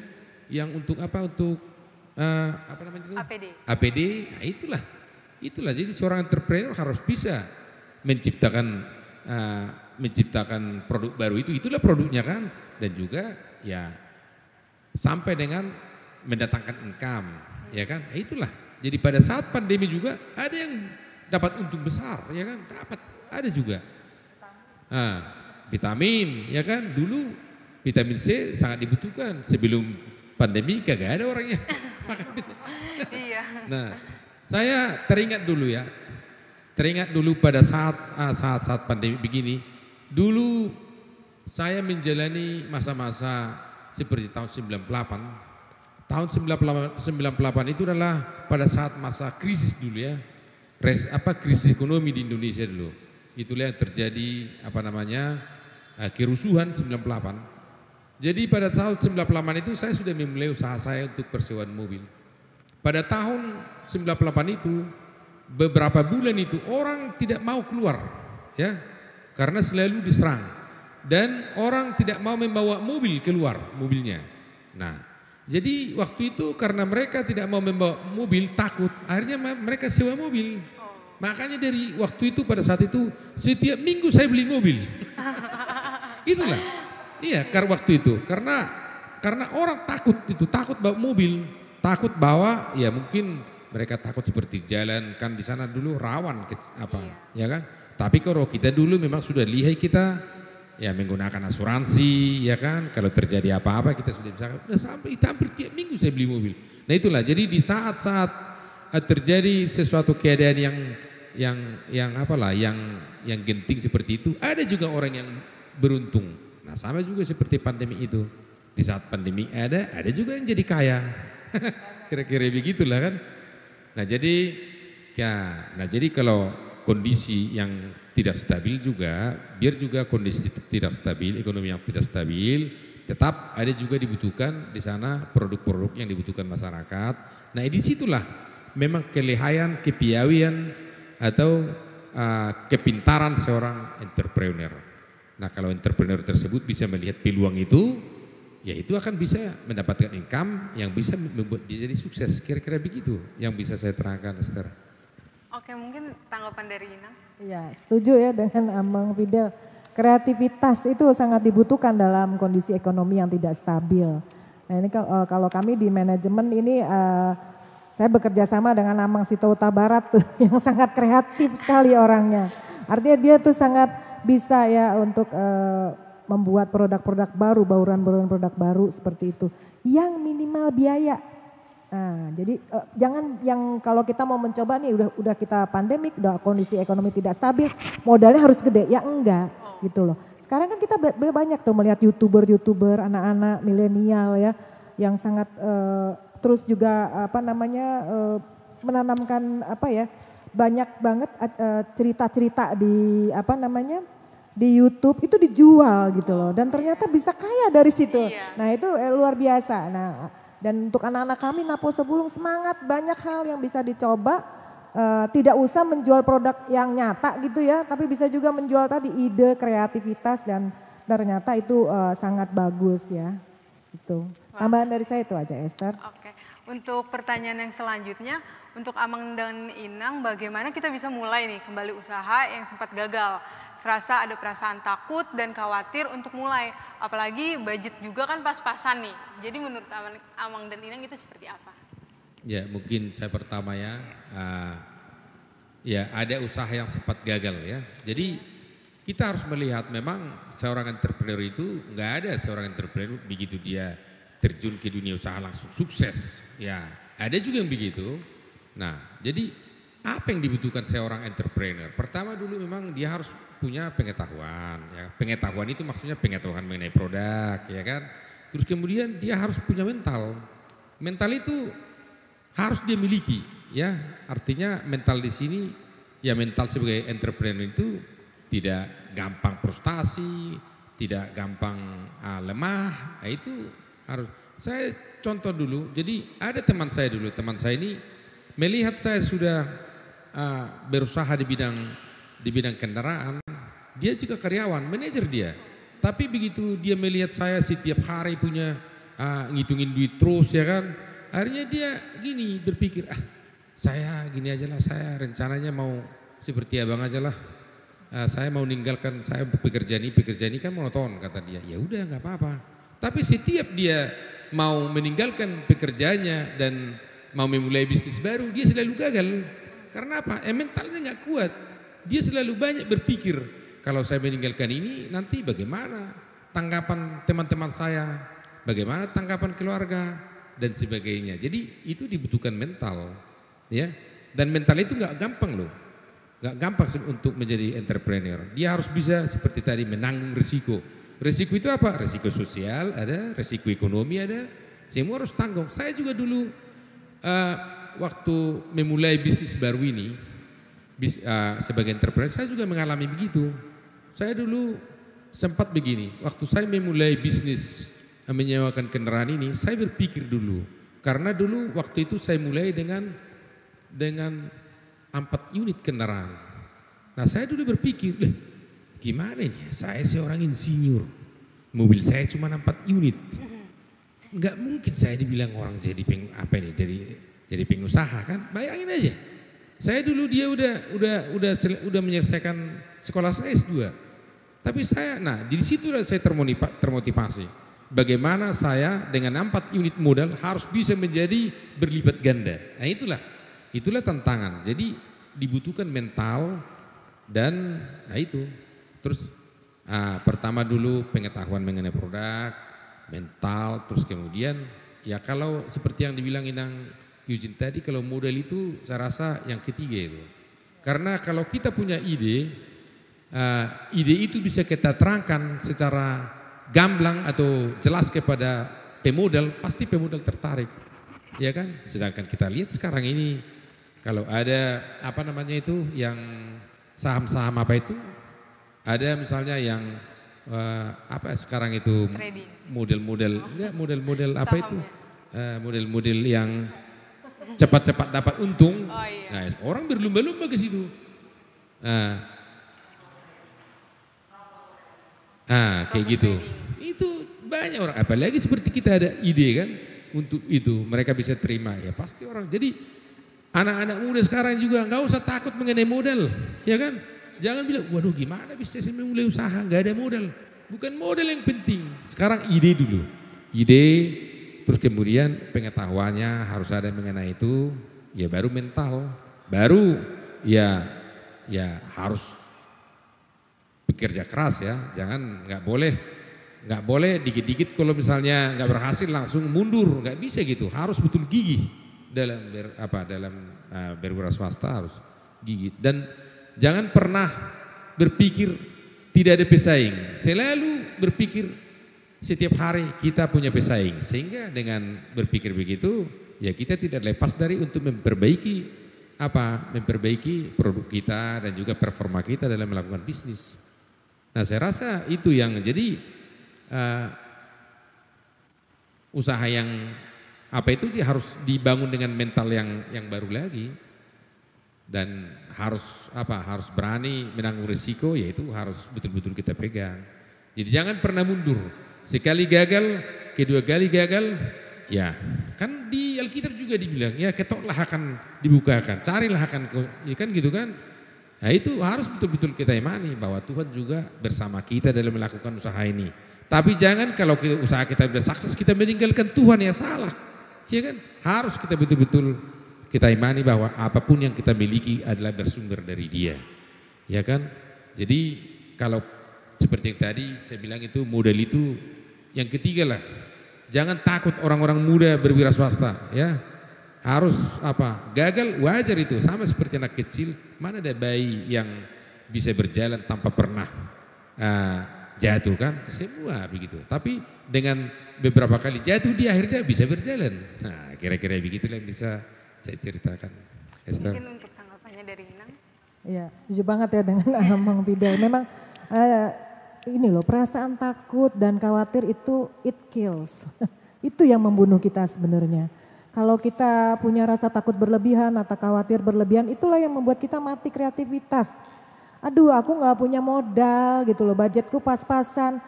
yang untuk apa? Untuk uh, apa namanya itu? APD. APD, nah itulah, itulah. Jadi seorang entrepreneur harus bisa menciptakan uh, menciptakan produk baru itu, itulah produknya kan, dan juga ya sampai dengan mendatangkan income, ya kan? Nah, itulah. Jadi pada saat pandemi juga ada yang dapat untung besar, ya kan? Dapat, ada juga. Nah, vitamin, ya kan? Dulu vitamin C sangat dibutuhkan sebelum pandemi kagak ada orangnya makan vitamin. Iya. Nah, saya teringat dulu ya, teringat dulu pada saat ah, saat-saat pandemi begini, dulu saya menjalani masa-masa seperti tahun 98. Tahun 98, 98 itu adalah pada saat masa krisis dulu ya, res, apa krisis ekonomi di Indonesia dulu. Itulah yang terjadi apa namanya eh, kerusuhan 98. Jadi pada tahun 98 itu saya sudah memulai usaha saya untuk persewaan mobil. Pada tahun 98 itu beberapa bulan itu orang tidak mau keluar ya karena selalu diserang dan orang tidak mau membawa mobil keluar mobilnya. Nah, jadi waktu itu karena mereka tidak mau membawa mobil takut akhirnya mereka sewa mobil. Makanya dari waktu itu pada saat itu setiap minggu saya beli mobil. Itulah. Iya, karena waktu itu karena karena orang takut itu takut bawa mobil, takut bawa ya mungkin mereka takut seperti jalan kan di sana dulu rawan ke, apa ya kan. Tapi kalau kita dulu memang sudah lihai kita ya menggunakan asuransi ya kan kalau terjadi apa-apa kita sudah bisa udah sampai hampir tiap minggu saya beli mobil. Nah itulah jadi di saat-saat eh, terjadi sesuatu keadaan yang yang yang apalah yang yang genting seperti itu ada juga orang yang beruntung Nah sama juga seperti pandemi itu. Di saat pandemi ada, ada juga yang jadi kaya. Kira-kira begitulah kan. Nah jadi, ya, nah jadi kalau kondisi yang tidak stabil juga, biar juga kondisi tidak stabil, ekonomi yang tidak stabil, tetap ada juga dibutuhkan di sana produk-produk yang dibutuhkan masyarakat. Nah di situlah memang kelehayan, kepiawian atau uh, kepintaran seorang entrepreneur. Nah kalau entrepreneur tersebut bisa melihat peluang itu, ya itu akan bisa mendapatkan income yang bisa membuat dia jadi sukses. Kira-kira begitu yang bisa saya terangkan Esther. Oke mungkin tanggapan dari Ina. Iya setuju ya dengan Amang Fidel. Kreativitas itu sangat dibutuhkan dalam kondisi ekonomi yang tidak stabil. Nah ini eh, kalau kami di manajemen ini uh, saya bekerja sama dengan Amang Sitauta Barat tuh yang sangat kreatif sekali orangnya. Artinya dia tuh sangat bisa ya untuk uh, membuat produk-produk baru, bauran-bauran produk baru seperti itu. Yang minimal biaya. Nah, jadi uh, jangan yang kalau kita mau mencoba nih udah udah kita pandemik, udah kondisi ekonomi tidak stabil, modalnya harus gede. Ya enggak gitu loh. Sekarang kan kita banyak tuh melihat youtuber-youtuber anak-anak milenial ya yang sangat uh, terus juga apa namanya uh, menanamkan apa ya banyak banget cerita-cerita uh, di apa namanya di YouTube itu dijual gitu loh dan ternyata bisa kaya dari situ. Iya. Nah itu eh, luar biasa. Nah dan untuk anak-anak kami Napo Sebulung semangat banyak hal yang bisa dicoba. Uh, tidak usah menjual produk yang nyata gitu ya, tapi bisa juga menjual tadi ide, kreativitas dan ternyata itu uh, sangat bagus ya. Itu. Tambahan dari saya itu aja Esther. Oke. Untuk pertanyaan yang selanjutnya, untuk Amang dan Inang bagaimana kita bisa mulai nih kembali usaha yang sempat gagal? serasa ada perasaan takut dan khawatir untuk mulai. Apalagi budget juga kan pas-pasan nih. Jadi menurut Amang dan Inang itu seperti apa? Ya mungkin saya pertama ya, uh, ya ada usaha yang sempat gagal ya. Jadi kita harus melihat memang seorang entrepreneur itu nggak ada seorang entrepreneur begitu dia terjun ke dunia usaha langsung sukses. Ya ada juga yang begitu. Nah jadi apa yang dibutuhkan seorang entrepreneur? Pertama dulu memang dia harus punya pengetahuan ya. Pengetahuan itu maksudnya pengetahuan mengenai produk ya kan. Terus kemudian dia harus punya mental. Mental itu harus dia miliki ya. Artinya mental di sini ya mental sebagai entrepreneur itu tidak gampang frustasi, tidak gampang uh, lemah. Nah, itu harus saya contoh dulu. Jadi ada teman saya dulu, teman saya ini melihat saya sudah uh, berusaha di bidang di bidang kendaraan, dia juga karyawan, manajer dia. Tapi begitu dia melihat saya setiap hari punya uh, ngitungin duit terus ya kan, akhirnya dia gini berpikir, ah saya gini aja lah, saya rencananya mau seperti abang aja lah. Uh, saya mau ninggalkan saya pekerjaan ini, pekerjaan ini kan monoton kata dia. Ya udah nggak apa-apa. Tapi setiap dia mau meninggalkan pekerjaannya dan mau memulai bisnis baru, dia selalu gagal. Karena apa? Eh, mentalnya nggak kuat. Dia selalu banyak berpikir, kalau saya meninggalkan ini nanti bagaimana tanggapan teman-teman saya, bagaimana tanggapan keluarga dan sebagainya. Jadi itu dibutuhkan mental, ya. Dan mental itu nggak gampang loh, nggak gampang untuk menjadi entrepreneur. Dia harus bisa seperti tadi menanggung risiko. Risiko itu apa? Risiko sosial ada, risiko ekonomi ada, semua harus tanggung. Saya juga dulu uh, waktu memulai bisnis baru ini bis, uh, sebagai entrepreneur saya juga mengalami begitu. Saya dulu sempat begini, waktu saya memulai bisnis uh, menyewakan kendaraan ini, saya berpikir dulu karena dulu waktu itu saya mulai dengan dengan empat unit kendaraan. Nah saya dulu berpikir, gimana ini? Saya seorang insinyur, mobil saya cuma empat unit. Enggak mungkin saya dibilang orang jadi peng, apa ini jadi jadi pengusaha kan? Bayangin aja. Saya dulu dia udah udah udah udah menyelesaikan sekolah saya S2 tapi saya nah di situ saya termotivasi. Bagaimana saya dengan empat unit modal harus bisa menjadi berlipat ganda. Nah itulah. Itulah tantangan. Jadi dibutuhkan mental dan nah itu. Terus ah, pertama dulu pengetahuan mengenai produk mental terus kemudian ya kalau seperti yang dibilang Inang Eugene tadi kalau modal itu saya rasa yang ketiga itu. Karena kalau kita punya ide, uh, ide itu bisa kita terangkan secara gamblang atau jelas kepada pemodal, pasti pemodal tertarik. Ya kan? Sedangkan kita lihat sekarang ini kalau ada apa namanya itu yang saham-saham apa itu? Ada misalnya yang uh, apa sekarang itu model-model enggak model-model apa itu? Uh, model-model yang cepat-cepat dapat untung. Oh, iya. Nah, orang berlomba-lomba ke situ. Nah, ah, kayak gitu. Itu banyak orang. Apalagi seperti kita ada ide kan untuk itu mereka bisa terima ya pasti orang. Jadi anak-anak muda sekarang juga nggak usah takut mengenai modal, ya kan? Jangan bilang, waduh gimana bisa saya memulai usaha nggak ada modal. Bukan modal yang penting. Sekarang ide dulu. Ide Terus kemudian pengetahuannya harus ada mengenai itu, ya baru mental, baru ya ya harus bekerja keras ya, jangan nggak boleh nggak boleh dikit-dikit kalau misalnya nggak berhasil langsung mundur, nggak bisa gitu, harus betul gigih dalam ber, apa dalam uh, berwira swasta harus gigih dan jangan pernah berpikir tidak ada pesaing, selalu berpikir setiap hari kita punya pesaing. Sehingga dengan berpikir begitu ya kita tidak lepas dari untuk memperbaiki apa memperbaiki produk kita dan juga performa kita dalam melakukan bisnis. Nah saya rasa itu yang jadi uh, usaha yang apa itu harus dibangun dengan mental yang yang baru lagi. Dan harus apa harus berani menanggung risiko yaitu harus betul-betul kita pegang. Jadi jangan pernah mundur Sekali gagal, kedua kali gagal, ya kan di Alkitab juga dibilang ya ketoklah akan dibukakan, carilah akan ya kan gitu kan. Nah itu harus betul-betul kita imani bahwa Tuhan juga bersama kita dalam melakukan usaha ini. Tapi jangan kalau kita, usaha kita sudah sukses kita meninggalkan Tuhan ya salah. Ya kan? Harus kita betul-betul kita imani bahwa apa pun yang kita miliki adalah bersumber dari Dia. Ya kan? Jadi kalau seperti yang tadi saya bilang itu modal itu yang ketiga lah, jangan takut orang-orang muda berwira swasta ya. Harus apa? Gagal wajar itu sama seperti anak kecil. Mana ada bayi yang bisa berjalan tanpa pernah uh, jatuh kan? Semua begitu. Tapi dengan beberapa kali jatuh dia akhirnya bisa berjalan. Nah, kira-kira begitu yang bisa saya ceritakan. Esther. Mungkin untuk tanggapannya dari Inang. Iya, setuju banget ya dengan Amang Pidal. Memang uh, ini loh perasaan takut dan khawatir itu it kills. itu yang membunuh kita sebenarnya. Kalau kita punya rasa takut berlebihan atau khawatir berlebihan itulah yang membuat kita mati kreativitas. Aduh aku nggak punya modal gitu loh budgetku pas-pasan.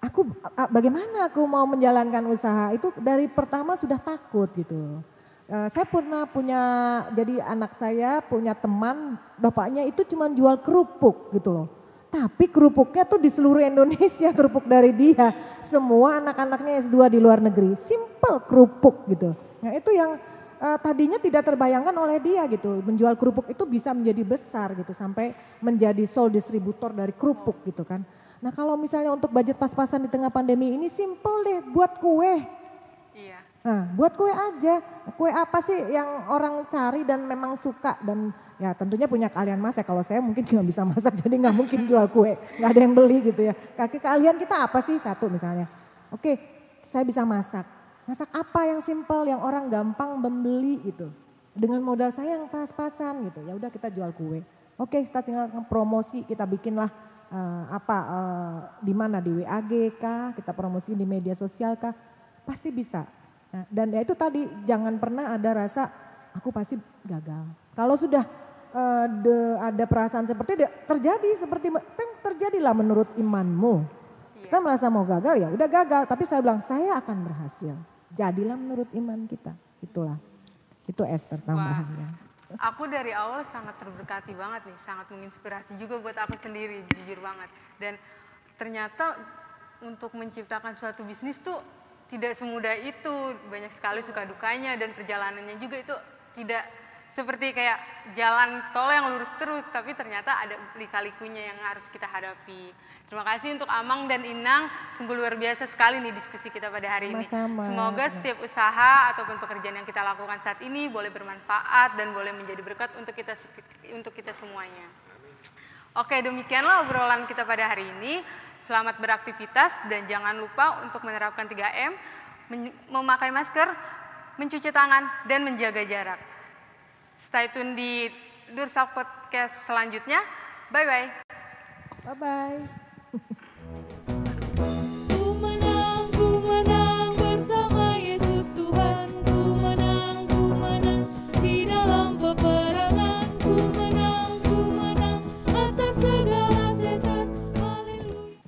Aku bagaimana aku mau menjalankan usaha itu dari pertama sudah takut gitu. Uh, saya pernah punya jadi anak saya punya teman bapaknya itu cuma jual kerupuk gitu loh tapi kerupuknya tuh di seluruh Indonesia kerupuk dari dia. Semua anak-anaknya S2 di luar negeri. Simple kerupuk gitu. Nah itu yang uh, tadinya tidak terbayangkan oleh dia gitu. Menjual kerupuk itu bisa menjadi besar gitu sampai menjadi sole distributor dari kerupuk gitu kan. Nah kalau misalnya untuk budget pas-pasan di tengah pandemi ini simple deh buat kue. Nah buat kue aja. Kue apa sih yang orang cari dan memang suka dan Ya tentunya punya kalian masak. Kalau saya mungkin nggak bisa masak jadi nggak mungkin jual kue. Nggak ada yang beli gitu ya. Kaki kalian kita apa sih satu misalnya. Oke saya bisa masak. Masak apa yang simple yang orang gampang membeli gitu. Dengan modal saya yang pas-pasan gitu. Ya udah kita jual kue. Oke kita tinggal promosi kita bikinlah uh, apa uh, di mana di WAG kah, kita promosi di media sosial kah, pasti bisa. Nah, dan ya itu tadi jangan pernah ada rasa aku pasti gagal. Kalau sudah uh, de, ada perasaan seperti itu terjadi seperti kan terjadilah menurut imanmu. Iya. Kita merasa mau gagal ya udah gagal, tapi saya bilang saya akan berhasil. Jadilah menurut iman kita. Itulah. Itu Esther tambahannya. Wah, aku dari awal sangat terberkati banget nih, sangat menginspirasi juga buat aku sendiri, jujur banget. Dan ternyata untuk menciptakan suatu bisnis tuh tidak semudah itu, banyak sekali suka dukanya dan perjalanannya juga itu tidak seperti kayak jalan tol yang lurus terus, tapi ternyata ada lika-likunya yang harus kita hadapi. Terima kasih untuk Amang dan Inang, sungguh luar biasa sekali nih diskusi kita pada hari ini. Sama. Semoga setiap usaha ataupun pekerjaan yang kita lakukan saat ini boleh bermanfaat dan boleh menjadi berkat untuk kita untuk kita semuanya. Oke, demikianlah obrolan kita pada hari ini. Selamat beraktivitas dan jangan lupa untuk menerapkan 3M, memakai masker, mencuci tangan, dan menjaga jarak. Stay tune di Dursak Podcast selanjutnya. Bye-bye. Bye-bye.